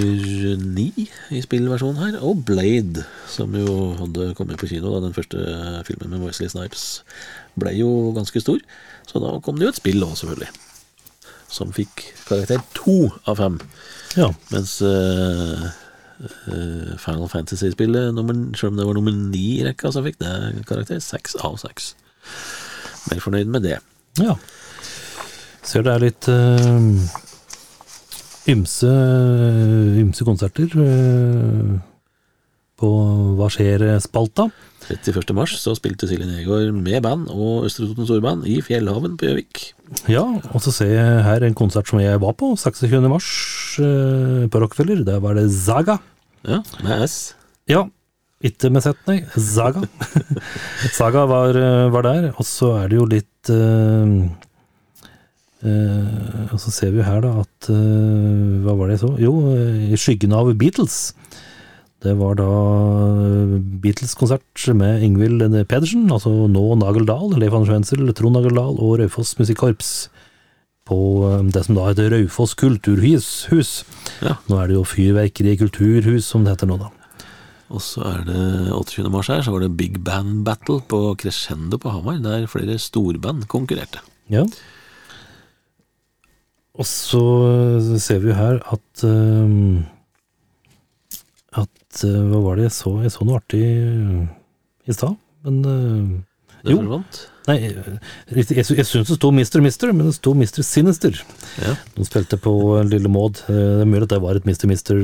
ni i spillversjonen her, og Blade, som jo hadde kommet på kino da den første filmen med Wesley Snipes ble jo ganske stor. Så da kom det jo et spill òg, selvfølgelig. Som fikk karakter to av fem. Ja, Mens uh, Final Fantasy-spillet, selv om det var nummer ni i rekka, så fikk det karakter seks av seks. Mer fornøyd med det. ja. Ser det er litt uh, ymse, ymse konserter eh, på Hva skjer-spalta. 31. mars så spilte Silje Negård med band og Østre Toten Storband i Fjellhaven på Gjøvik. Ja, og så ser jeg her en konsert som jeg var på, 26. mars eh, på Rockefeller. Der var det Zaga. Ja, med S. Ja, ikke med Z, nei. Zaga. Saga var, eh, var der, og så er det jo litt eh, eh, Og så ser vi her, da, at eh, Hva var det jeg så? Jo, i skyggen av Beatles. Det var da eh, Beatles-konsert med Ingvild Pedersen, altså nå Nagel Dahl, Leif Anders Wenzel, Trond Nagel Dahl og Raufoss Musikkorps. På eh, det som da heter Raufoss kulturhus. Hus. Ja. Nå er det jo Fyrverkeri kulturhus, som det heter nå, da. Og så er det 28. mars her, så var det Big Band Battle på Crescendo på Hamar, der flere storband konkurrerte. Ja. Og så eh, ser vi jo her at eh, Eh, Hva var det jeg så? Jeg så noe artig eh, i stad, men eh, Det Jo. forsvant. Nei, jeg, jeg, jeg syns det sto Mr. Mister, men det sto Mr. Sinister. Ja. De spilte på Lille Maud. Det er mulig at det var et. Mister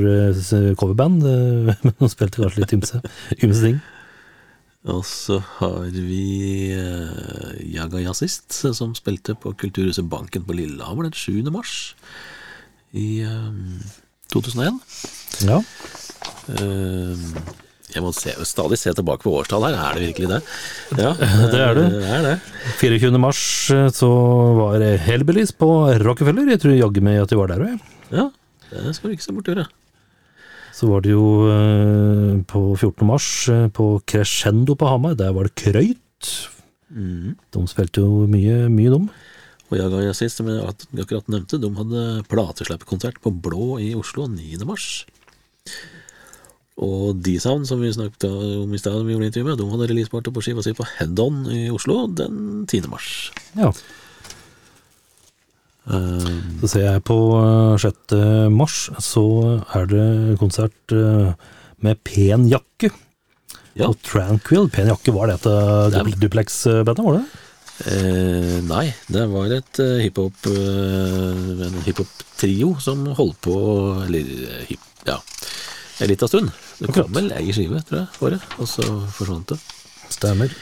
coverband, eh, men de spilte kanskje litt ymse, ymse ting. Og så har vi uh, Jaga Jazzist, som spilte på Kulturhuset Banken på Lillehammer den 7. mars i uh, 2001. Ja. Eh, Jeg må se, stadig se tilbake på årstall her, er det virkelig det? Ja, Det er det. det, er det. 24. mars eh, så var Hellbillies på Rockefeller. Jeg tror jaggu meg at de var der òg. Ja, det skal du ikke se bort gjøre. Så var det jo eh, på 14. mars eh, på Crescendo på Hamar. Der var det Krøyt. De spilte jo mye, mye dum. Og Jaga sist, som jeg akkurat nevnte, de hadde plateslippkonsert på Blå i Oslo 9. mars. Og D-Sound, som vi snakket om i stad, vi gjorde intervju med, de hadde releaseparty på skiva si på Head On i Oslo den 10. mars. Ja. Um, Så ser jeg på eh, 6. mars, så er det konsert eh, med Pen jakke. Ja. Og Tranquil. Pen jakke, var det et er- duplex-bandet, var det? Eh, nei, det var et uh, hiphop uh, En hiphop-trio som holdt på Eller eh, hip, ja, en liten stund. Det Akkurat. kom vel ei skive, tror jeg, for det, og så forsvant det. Stemmer.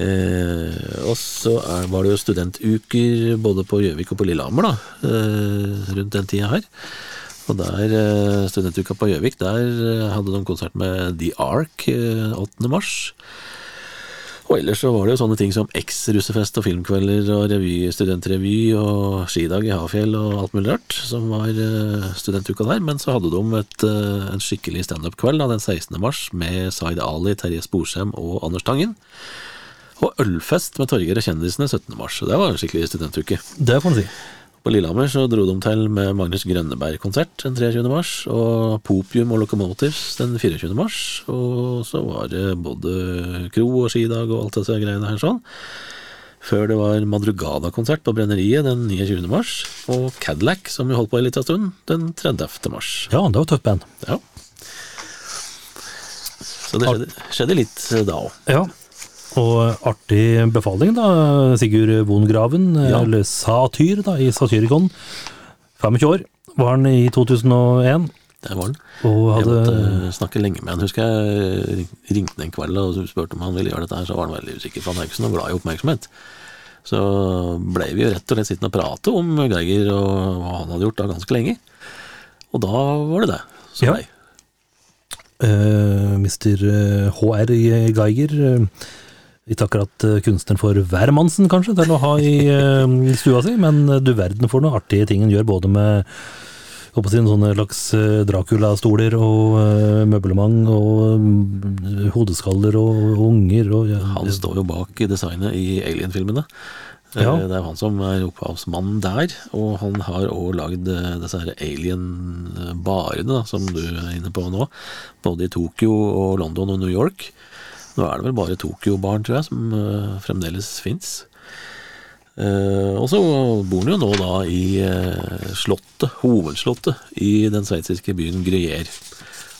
Eh, og så er, var det jo studentuker både på Gjøvik og på Lillehammer, da, eh, rundt den tida her. Og der, eh, studentuka på Gjøvik, der eh, hadde de konsert med The Ark eh, 8. mars. Og ellers så var det jo sånne ting som eks-russefest og filmkvelder og revy, studentrevy og skidag i Hafjell og alt mulig rart, som var eh, studentuka der. Men så hadde de et, eh, en skikkelig standup-kveld den 16. mars med Zaid Ali, Terje Sporsem og Anders Tangen. Og ølfest med Torgeir og kjendisene 17. mars. Det var en skikkelig studentuke. Det får man si. På Lillehammer så dro de til med Magnus Grønneberg-konsert den 23. mars, og Popium og Locomotives den 24. mars. Og så var det både kro og skidag og alt disse greiene her sånn. Før det var Madrugada-konsert på Brenneriet den 29. mars, og Cadillac, som vi holdt på en liten stund, den 30. mars. Ja, det var tøft band. Ja. Så det skjedde, skjedde litt da òg. Ja. Og artig befaling, da. Sigurd Vongraven, Ja. eller Satyr, da, i Satyricon. 25 år var han i 2001, Der var han. og Jeg måtte snakke lenge med han. Husker jeg ringte han en kveld og spurte om han ville gjøre dette her, så var han veldig usikker, for han er ikke så noe glad i oppmerksomhet. Så ble vi jo rett og slett sittende og prate om Geiger og hva han hadde gjort da ganske lenge. Og da var det det Så Ja. nei. Uh, Mr. HR Geiger. eh, Ikke akkurat eh, kunstner for hvermannsen, kanskje, til å ha i, eh, i stua si, men eh, du verden for noen artige ting han gjør, både med jeg håper en sånne slags Dracula-stoler og uh, møblement og um, hodeskaller og unger og ja, Han står jo bak designet i Alien-filmene. Ja. Det er jo han som er opphavsmannen der, og han har òg lagd disse Alien-barene som du er inne på nå, både i Tokyo og London og New York. Nå er det vel bare Tokyo-barn, tror jeg, som uh, fremdeles fins. og så bor han jo nå da i uh, slottet, hovedslottet, i den sveitsiske byen Gruyère.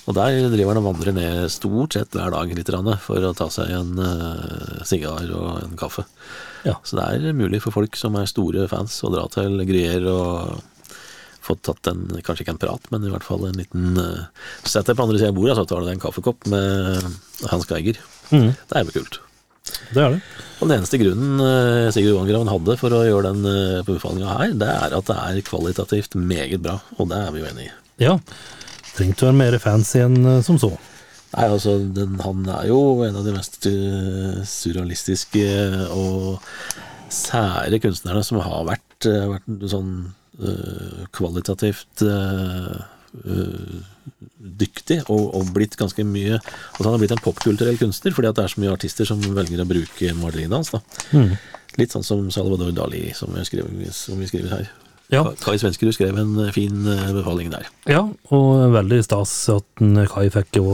Og der driver han og vandrer ned stort sett hver dag litt for å ta seg en uh, sigar og en kaffe. Ja. Så det er mulig for folk som er store fans å dra til Gruyère og få tatt en, kanskje ikke en prat, men i hvert fall en liten uh, Sett deg på andre sida av bordet, så tar du deg en kaffekopp med Hans Geiger. Mhm. Det er jo kult. Det er det. Og den eneste grunnen eh, Sigurd Wangraven hadde for å gjøre den uh, befalinga her, det er at det er kvalitativt meget bra, og det er vi jo enig i. Ja. Trengte å være mer fancy enn eh, som så. Nei, altså, den, han er jo en av de mest surrealistiske og sære kunstnerne som har vært, vært sånn uh, kvalitativt uh, dyktig og, og blitt ganske mye Altså han har blitt en popkulturell kunstner fordi at det er så mye artister som velger å bruke maleriene hans. da. Mhm. Litt sånn som Salvador Dali, som vi skriver, som vi skriver her. Ja. Kai Svenskerud skrev en uh, fin uh, befaling der. Ja, og veldig stas at Kai fikk jo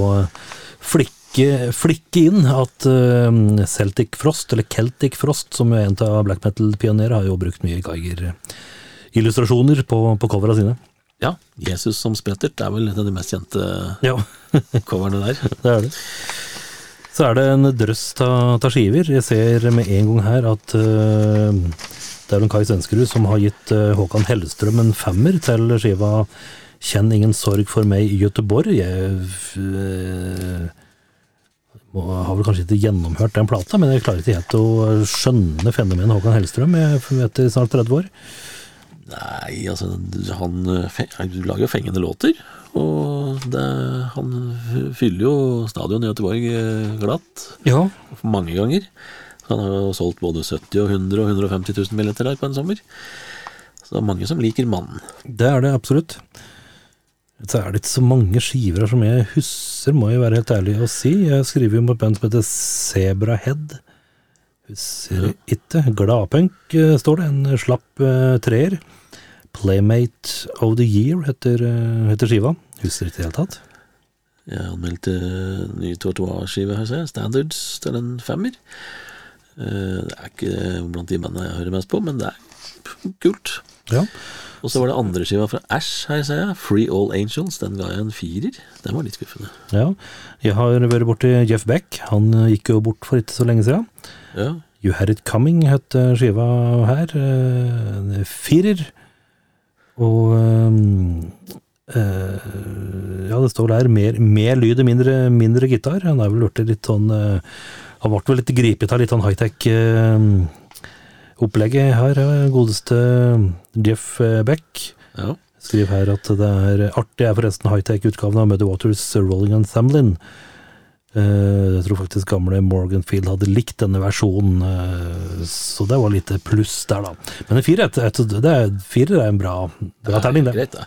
flikke, flikke inn at eh, Celtic Frost, eller Celtic Frost, som er en av black metal-pionerene, har jo brukt mye Geiger-illustrasjoner på, på covera sine. Ja, Jesus som sprettert det er vel en av de mest kjente Ja, coverne der. det er det. Så er det en drøss av skiver. Jeg ser med en gang her at uh, det er en Kai Svenskerud som har gitt uh, Håkan Hellstrøm en femmer til skiva 'Kjenn ingen sorg for meg i Göteborg'. Jeg uh, har vel kanskje ikke gjennomhørt den plata, men jeg klarer ikke helt å skjønne fenomenet Håkan Hellstrøm etter snart 30 år. Nei, altså han eh, lager jo fengende låter, og det, han fyller jo stadion i Göteborg eh, glatt Ja, mange ganger. Så Han har jo solgt både 70 og 100 og 150 000 billetter der på en sommer. Så det er mange som liker mannen. det er det absolutt. Så er det ikke så mange skiver her som jeg husker, må jeg være helt ærlig å si. Jeg skriver jo om et band som heter Zebra Head. ja. ikke. Gladpunk eh, står det, en slapp treer. Playmate of the Year heter, eh, heter skiva. Husker ikke i det hele tatt. Jeg anmeldte ny Tortoise-skive her, ser jeg. Standards til en femmer. Eh, Det er ikke blant de bandene jeg hører mest på, men det er kult. Ja. Og så var det andre skiva fra Ash her, ser jeg. Free All Angels. Den ga jeg en firer. Den var litt skuffende. ja. Jeg har vært borti Jeff Beck. Han eh, gikk jo bort for ikke så lenge siden. Ja, You Had It Coming het eh, skiva her. eh, Firer. Og eh, eh, Ja, det står der mer, mer lyd og mindre, mindre gitar. Han er vel blitt litt sånn eh, Han ble vel litt gripet av litt sånn high-tech opplegget her, godeste Jeff Beck. ja. Skriver her at det er artig er forresten high-tech-utgaven av Muddy Waters Rolling. Eh, Jeg tror faktisk gamle Morgan Field hadde likt denne versjonen, eh, så det var litt pluss der, da. Men en firer, er, firer er en bra, bra terning, det. Greit, det.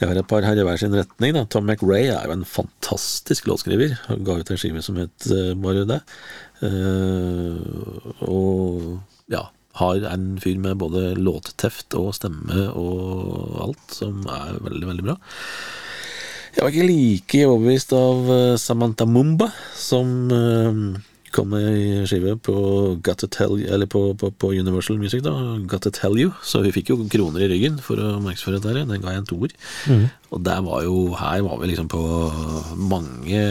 Jeg har et par her i hver sin retning. Da. Tom McRae er jo en fantastisk låtskriver. Han ga ut en skive som het eh, bare det. Eh, og ja, har en fyr med både låtteft og stemme og alt, som er veldig, veldig bra. Jeg var ikke like overbevist av eh, Samantha Mumba, som eh, kom med skive på Got to Tell Eller på, på, på Universal Music, da. Got to Tell You. Så vi fikk jo kroner i ryggen for å markedsføre dette. Den ga jeg en toer. Og der var jo Her var vi liksom på mange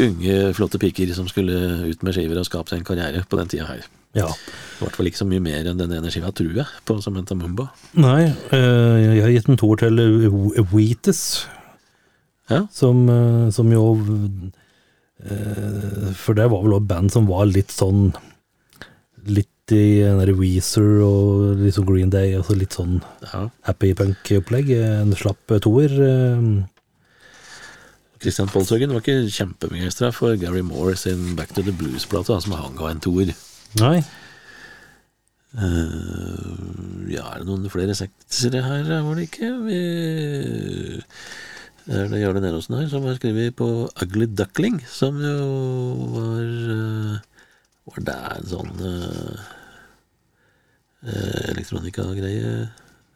unge, flotte piker som skulle ut med skiver og skape seg en karriere på den tida her. Ja. I hvert fall ikke så mye mer enn den ene skiva, tror jeg, på Samantha Mumba. Nei, eh, jeg har gitt en toer til Wheatus, Ja. som, eh, som jo eh, For det var vel også band som var litt sånn Litt i Weezer og sånn Green Day, altså litt sånn ja. happy punk-opplegg. En slapp toer. eh, Christian Polshøgen var ikke kjempebegeistra for Gary Moore sin Back to the Blues-plate, som han ga en toer. Nei. Uh, ja, er det noen flere sektere her, var det ikke? Vi er det Jarle Nerosen her som har skrevet på Ugly Duckling, som jo var eh, Var det en sånn uh, elektronika-greie?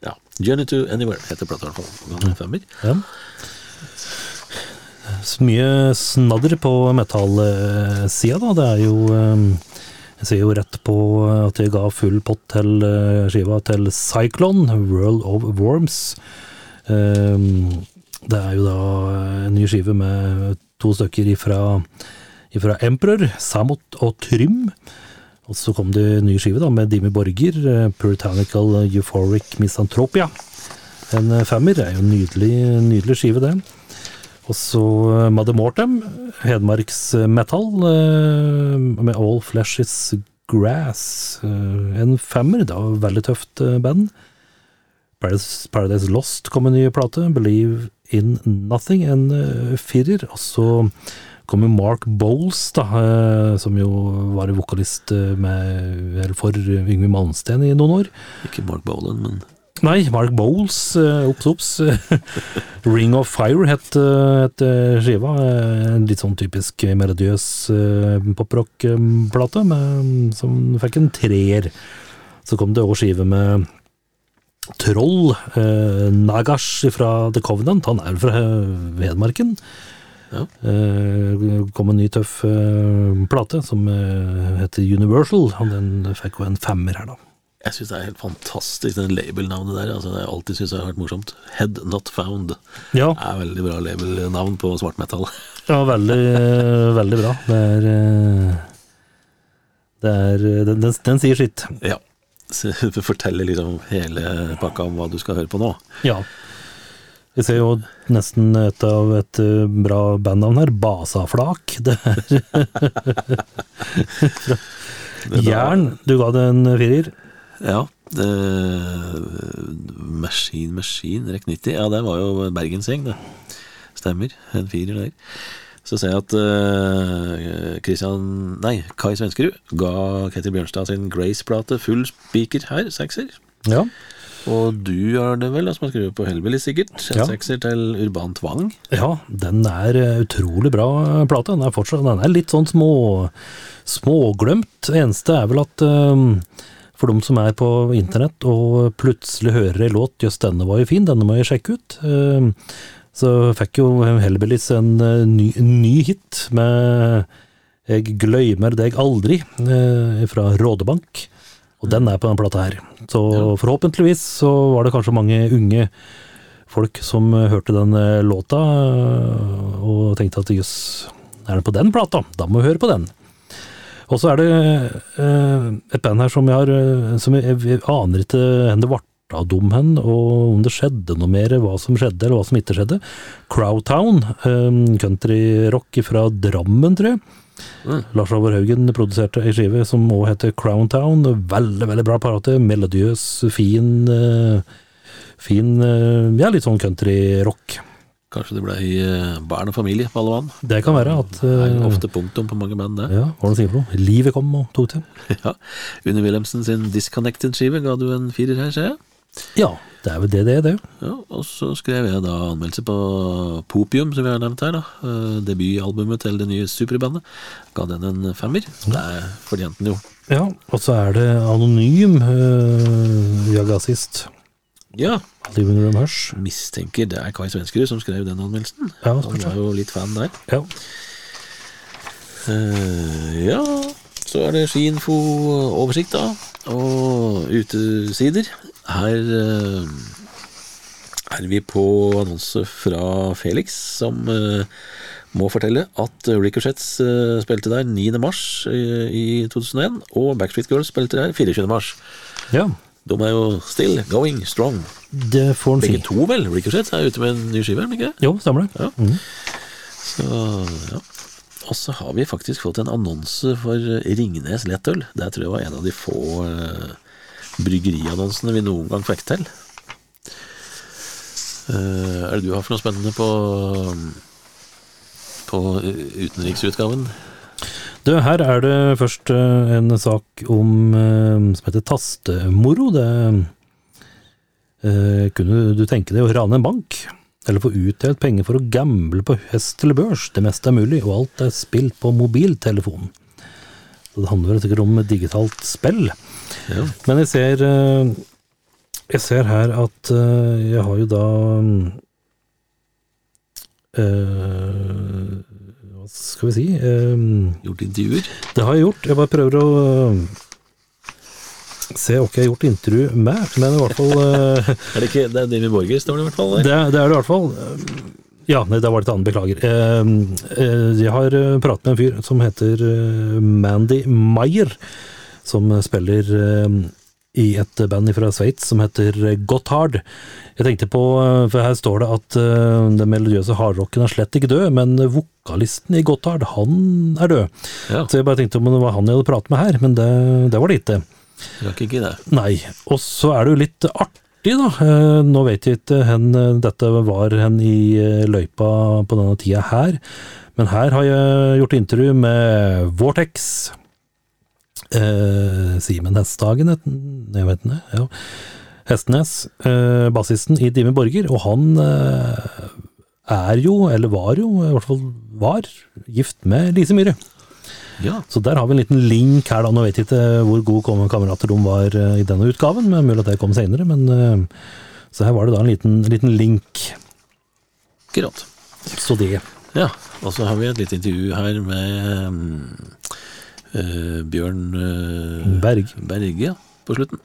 Ja. Journey to Anywhere heter plata i hvert fall. Ja. Så mye snadder på metallsida, da. Det er jo Jeg ser jo rett på at jeg ga full pott til skiva til Cyclone, World of Worms. Eh, Det er jo da en ny skive med to stykker ifra, ifra Emperor, Samot og Trym. Og så kom det en ny skive da med Dimi Borger, eh, Puritanical Euphoric Misanthropia. En eh, femmer er jo en nydelig, nydelig skive, det. Og så Mademortem, Mother Mortem, Hedmarks eh, metal, eh, med All Flesh Is Grass. Eh, En femmer, da, veldig tøft eh, band. Paradise, Paradise Lost kom en ny plate, Believe in Nothing, en eh, firer. Og så kommer Mark Bowles, da, eh, som jo var vokalist eh, med, for Yngve Malmsten i noen år. Ikke Mark Bolan, men Nei, Mark Bowles, obs, obs. Ring of Fire het, het skiva. En litt sånn typisk melodiøs poprock-plate, som fikk en treer. Så kom det òg skive med Troll, eh, Nagash fra The Covenant. Han er fra Hedmarken. Ja. Eh, kom en ny tøff eh, plate som eh, heter Universal. Og den fikk jo en femmer her, da. jeg syns det er helt fantastisk, den label-navnet der. Altså, det har jeg alltid syntes har vært morsomt. Head Not Found. Ja, Det er veldig bra label-navn på svart metal. Ja, veldig, veldig bra. Det er, eh, det er den, den, den sier sitt. Ja. Så det forteller liksom hele pakka om hva du skal høre på nå. Ja. Vi ser jo nesten et av et eh, bra bandnavn her, Basaflak. Det er Det er Jern. Du ga det en firer. Ja. Eh, Machine Machine, Rek 90. Ja, det var jo Bergensgjeng, det. Stemmer. En firer der. Så ser jeg at uh, Christian Nei, Kai Svenskerud ga Ketil Bjørnstad sin Grace-plate full spiker her, sekser. Ja. Og du har det vel, som har skrevet på Hellbilly, sikkert. En Ja. sekser til Urban Tvang. ja, den er eh, utrolig bra plate. Den er fortsatt den er litt sånn små, småglemt. Eneste er vel at eh, for de som er på internett og plutselig hører ei låt 'jøss, denne var jo fin, denne må jeg sjekke ut', eh, så fikk jo Hellbillies en eh, ny, ny hit med 'Jeg gløymer deg aldri' eh, fra Rådebank. Og den er på den plata her. Så forhåpentligvis så var det kanskje mange unge folk som hørte den eh, låta og tenkte at jøss, er den på den plata? Da må vi høre på den. Og så er det et band her som jeg har som jeg, jeg aner ikke hvor det ble av dem hen, og om det skjedde noe mer, hva som skjedde, eller hva som ikke skjedde. Crowtown, eh, countryrock fra Drammen, tror jeg. Lars Håvard Haugen produserte ei skive som òg heter Crowntown. Veldig, veldig bra parate. Melodiøs, fin eh, Fin eh, Ja, litt sånn countryrock. Kanskje det ble eh, barn og familie på alle vann? Det kan være at Det er ofte punktum på mange band, det. Ja, hva sier du? Livet kom og tok til. Ja. Unni Wilhelmsen sin Disconnected-skive ga du en firer her, ser jeg. Ja, det er vel det det er, det. Ja, og så skrev jeg da anmeldelse på Popium, som vi har nevnt her. da Eh, Debutalbumet til det nye superbandet. Ga den en femmer. Det fortjente den jo. Ja, og så er det anonym øh, jazzist. Ja, mistenker det er Kai Svenskerud som skrev den anmeldelsen. Ja, Han var jo litt fan der. Ja. Uh, ja, så er det skiinfo-oversikt, da. Og utesider. Her eh, er vi på annonse fra Felix, som eh, må fortelle at Ricochets uh, spilte der 9. mars eh, i 2001, og Backstreet Girls spilte der 24. mars. ja, De er jo still going strong. det får en si. Begge to, vel? Ricochets er ute med en ny skive, ikke det? Jo, stemmer det. Ja. Mm. Så, ja. Og så har vi faktisk fått en annonse for Ringnes lettøl. Det tror jeg var en av de få eh, bryggeriannonsene vi noen gang fikk til. Uh, er det du har for noe spennende på på utenriksutgaven? Du, her er det først eh, en sak om eh, som heter tastemoro. Det uh, kunne du tenke deg å rane en bank, eller få utdelt penger for å gamble på hest eller børs. Det meste er mulig, og alt er spilt på mobiltelefon. Det handler sikkert om digitalt spill. Ja. Men jeg ser eh, Jeg ser her at eh, jeg har jo da øh, Hva skal vi si? øh, Gjort intervjuer? det har jeg gjort. Jeg bare prøver å se hva jeg har gjort intervju med, men i hvert fall Er det ikke Det er Davy Borger, står det i hvert fall det, det er det i hvert fall. Ja, nei, det var litt et annet. Beklager. Jeg har pratet med en fyr som heter Mandy Meyer, som spiller øh, i et band fra Sveits som heter Gotthard. Jeg tenkte på, øh, for her står det at øh, den melodiøse hardrocken er slett ikke død, men vokalisten i Gotthard, han er død. Ja, Så jeg bare tenkte om det var han jeg hadde pratet med her, men det, det var det ikke. rakk ikke det. Nei. Og så er det jo litt artig, da. Eh, Nå vet jeg ikke hen eh, dette var hen i eh, løypa på denne tida her, men her har jeg gjort intervju med Vortex. Eh, Simen Hesthagen, jeg vet ikke, ja. Hestenes, eh, bassisten i Dime Borger, og han eh, er jo, eller var jo, i hvert fall var, gift med Lise Myhre. Ja, Så der har vi en liten link her, da. Nå vet jeg ikke hvor gode kamerater de var eh, i denne utgaven, men mulig at det kom senere. Men, eh, så her var det da en liten, liten link. akkurat. Så det. Ja, og så har vi et lite intervju her med mm, eh, Bjørn eh, Berg. Berge ja, på slutten.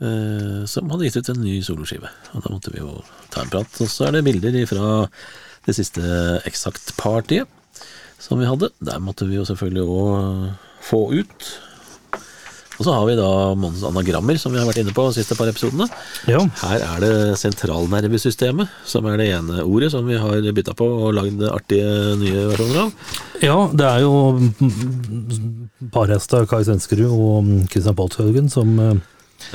Eh, som hadde gitt ut en ny soloskive. Og da måtte vi jo ta en prat. Og så er det bilder fra det siste Exakt-partiet som vi hadde. Der måtte vi jo selvfølgelig òg få ut. Og så har vi da Mons anagrammer, som vi har vært inne på de siste par episodene. Ja. Her er det sentralnervesystemet, som er det ene ordet som vi har bytta på og lagd artige nye versjoner av. ja, det er jo mm, parhesta Kai Svenskerud og Christian Polshaugen som, eh,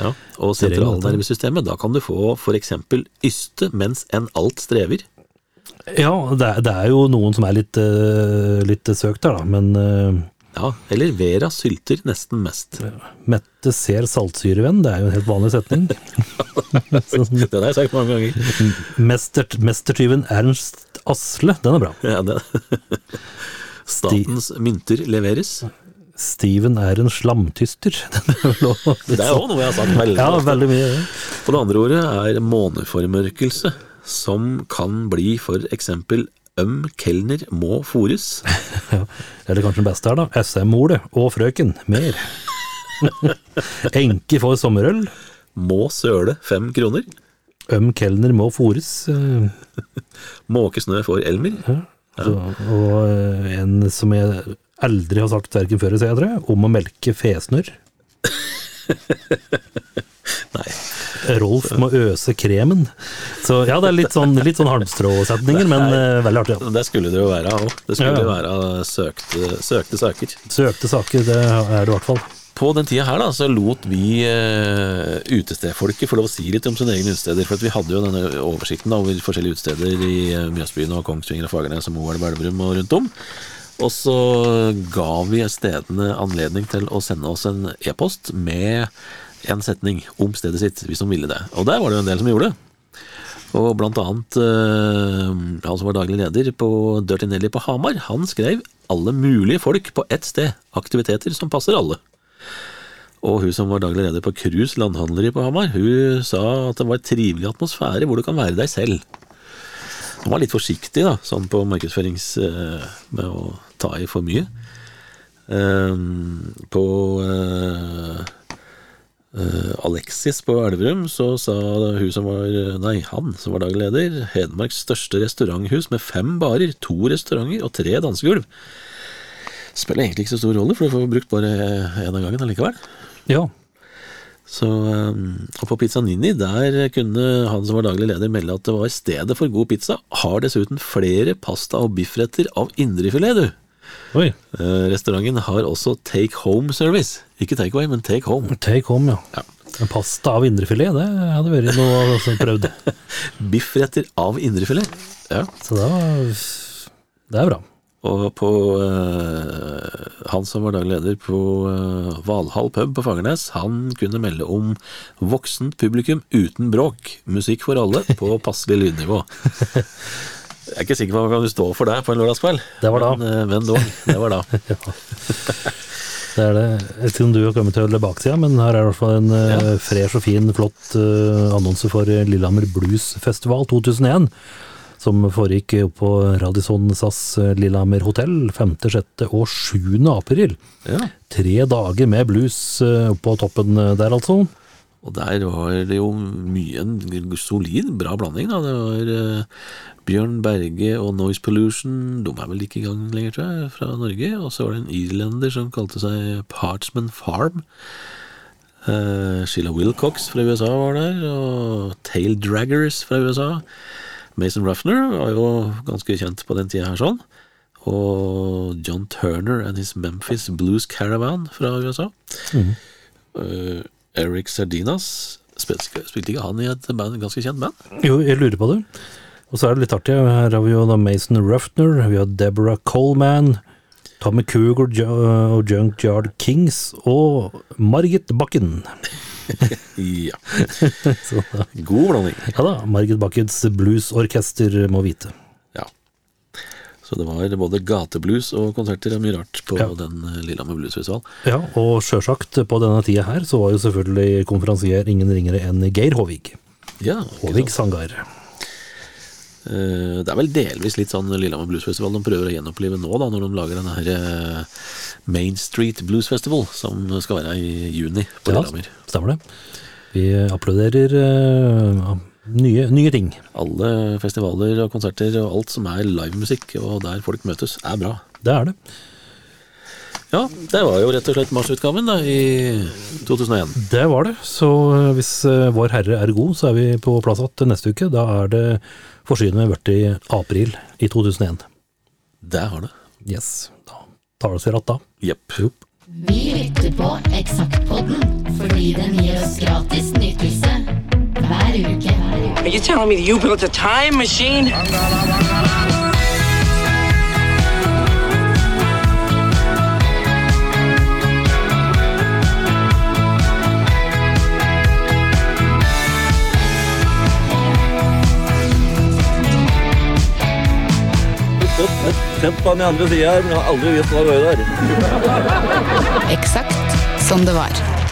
Ja, og sentralnervesystemet, da kan du få eksempel yste mens en alt strever. Ja, det, er- det er jo noen som er litt, eh, litt søkt der, da, men eh, Ja, eller Vera sylter nesten mest. Mette ser saltsyrevenn, det er jo en helt vanlig setning. Den har jeg sagt mange ganger. Mester, mestertyven Ernst Asle, den er bra. Ja, det. Statens mynter leveres. Steven er en slamtyster. Den er Det er jo òg noe jeg har sagt veldig Ja, veldig mye. ja. For det andre ordet er måneformørkelse, som kan bli for eksempel øm kelner må fòres. Eller kanskje den beste her, da. SM-ordet og frøken. Mer. Enke får sommerøl. Må søle fem kroner. Øm kelner må fòres. eh, Måke snø for Elmer. Så, og eh, en som jeg aldri har sagt verken før eller senere, om å melke fesnørr. Nei. Rolf må øse kremen. Så ja, det er litt sånn, litt sånn halmstråsetninger, men uh, veldig artig. Ja. Det skulle det jo være òg. Det skulle Ja. jo være søkte, søkte saker. Søkte saker, det er det i hvert fall. På den tida her da, så lot vi uh, utestedfolket få lov å si litt om sine egne utesteder. For vi hadde jo denne oversikten da, over forskjellige utesteder i eh, Mjøsbyen og Kongsvinger og Fagernes og Moelv Elverum og rundt om. Og så ga vi stedene anledning til å sende oss en e-post med en setning om stedet sitt, hvis de ville det. Og der var det jo en del som gjorde det. Og blant annet eh, han som var daglig leder på Dirty Nelly på Hamar, han skrev 'alle mulige folk på ett sted', aktiviteter som passer alle. Og hun som var daglig leder på Cruise landhandleri på Hamar, hun sa at det var en trivelig atmosfære hvor du kan være deg selv. Hun var litt forsiktig da, sånn på markedsførings... eh, med å ta i for mye. Eh, på eh, Alexis på Elverum så sa hun som var Nei, han som var daglig leder, Hedmarks største restauranthus med fem barer, to restauranter og tre dansegulv. Spiller egentlig ikke så stor rolle, for du får brukt bare én av gangen allikevel. Ja. Så, og på Pizza Nini, der kunne han som var daglig leder melde at det var stedet for god pizza. Har dessuten flere pasta- og biffretter av indrefilet, du. Oi. Eh, restauranten har også take home service. Ikke take away, men take home. Take home, ja. Ja. En Pasta av indrefilet, det hadde vært noe som prøvd. Biffretter av indrefilet. Ja. Så det, var, det er bra. Og på uh, han som var daglig leder på uh, Valhall pub på Fagernes, han kunne melde om voksent publikum uten bråk. Musikk for alle på passelig lydnivå. Jeg er ikke sikker på hva kan du stå for der på en lørdagskveld. Det var da. Men, eh, men dog, det var da. Det er det. Jeg vet ikke om du har kommet til baksida, men her er det i hvert fall en eh, fresh og fin, flott eh, annonse for Lillehammer Blues Festival 2001. Som foregikk på Radisson SAS Lillehammer hotell 5., 6. og 7. april. Ja. Tre dager med blues på toppen der, altså. Og der var det jo mye en solid, bra blanding. da. Det var eh, Bjørn Berge og Noise Pollution, de er vel ikke i gang lenger, tror jeg, fra Norge. Og så var det en irlender som kalte seg Parchman Farm. Uh, Sheila Wilcox fra USA var der, og Tail Draggers fra USA. Mason Ruffner var jo ganske kjent på den tida her sånn. Og John Turner and His Memphis Blues Caravan fra USA. Eh, Eric Sardinas spilte, ikke han i et band, ganske kjent band? Jo, jeg lurer på det. Og så er det litt artig, her har vi jo da Mason Ruffner, vi har Deborah Coleman, Tommy Cougar og Junkyard Kings, og Margit Bakken. Ja. God blanding. ja da, Margit Bakkens bluesorkester må vite. Så det var både gateblues og konserter og mye rart på Ja. den eh, Lillehammer Bluesfestival. Ja, og sjølsagt, på denne tida her, så var jo selvfølgelig konferansier ingen ringere enn Geir Håvig. Ja, Håvig? Sangar. Eh, Det er vel delvis litt sånn Lillehammer Bluesfestival de prøver å gjenopplive nå, da, når de lager den her eh, Main Street Blues Festival, som skal være i juni på Ja, Lillehammer. stemmer det. Vi applauderer nye, nye ting. Alle festivaler og konserter og alt som er livemusikk, og der folk møtes, er bra. Det er det. Ja, det var jo rett og slett marsutgaven da, i 2001. Det var det. Så eh, hvis eh, Vår Herre er god, så er vi på plass igjen neste uke. Da er det forsynet med vært i april i 2001. Det har det. Yes. Da tar det seg ratt da. Jepp. Vi lytter på Eksaktpodden fordi den gir oss gratis nytelse. Hver uke. Are you telling me that you built a time machine? Sett på den andre sida her, men jeg har aldri visst hva det var der. Eksakt som det var.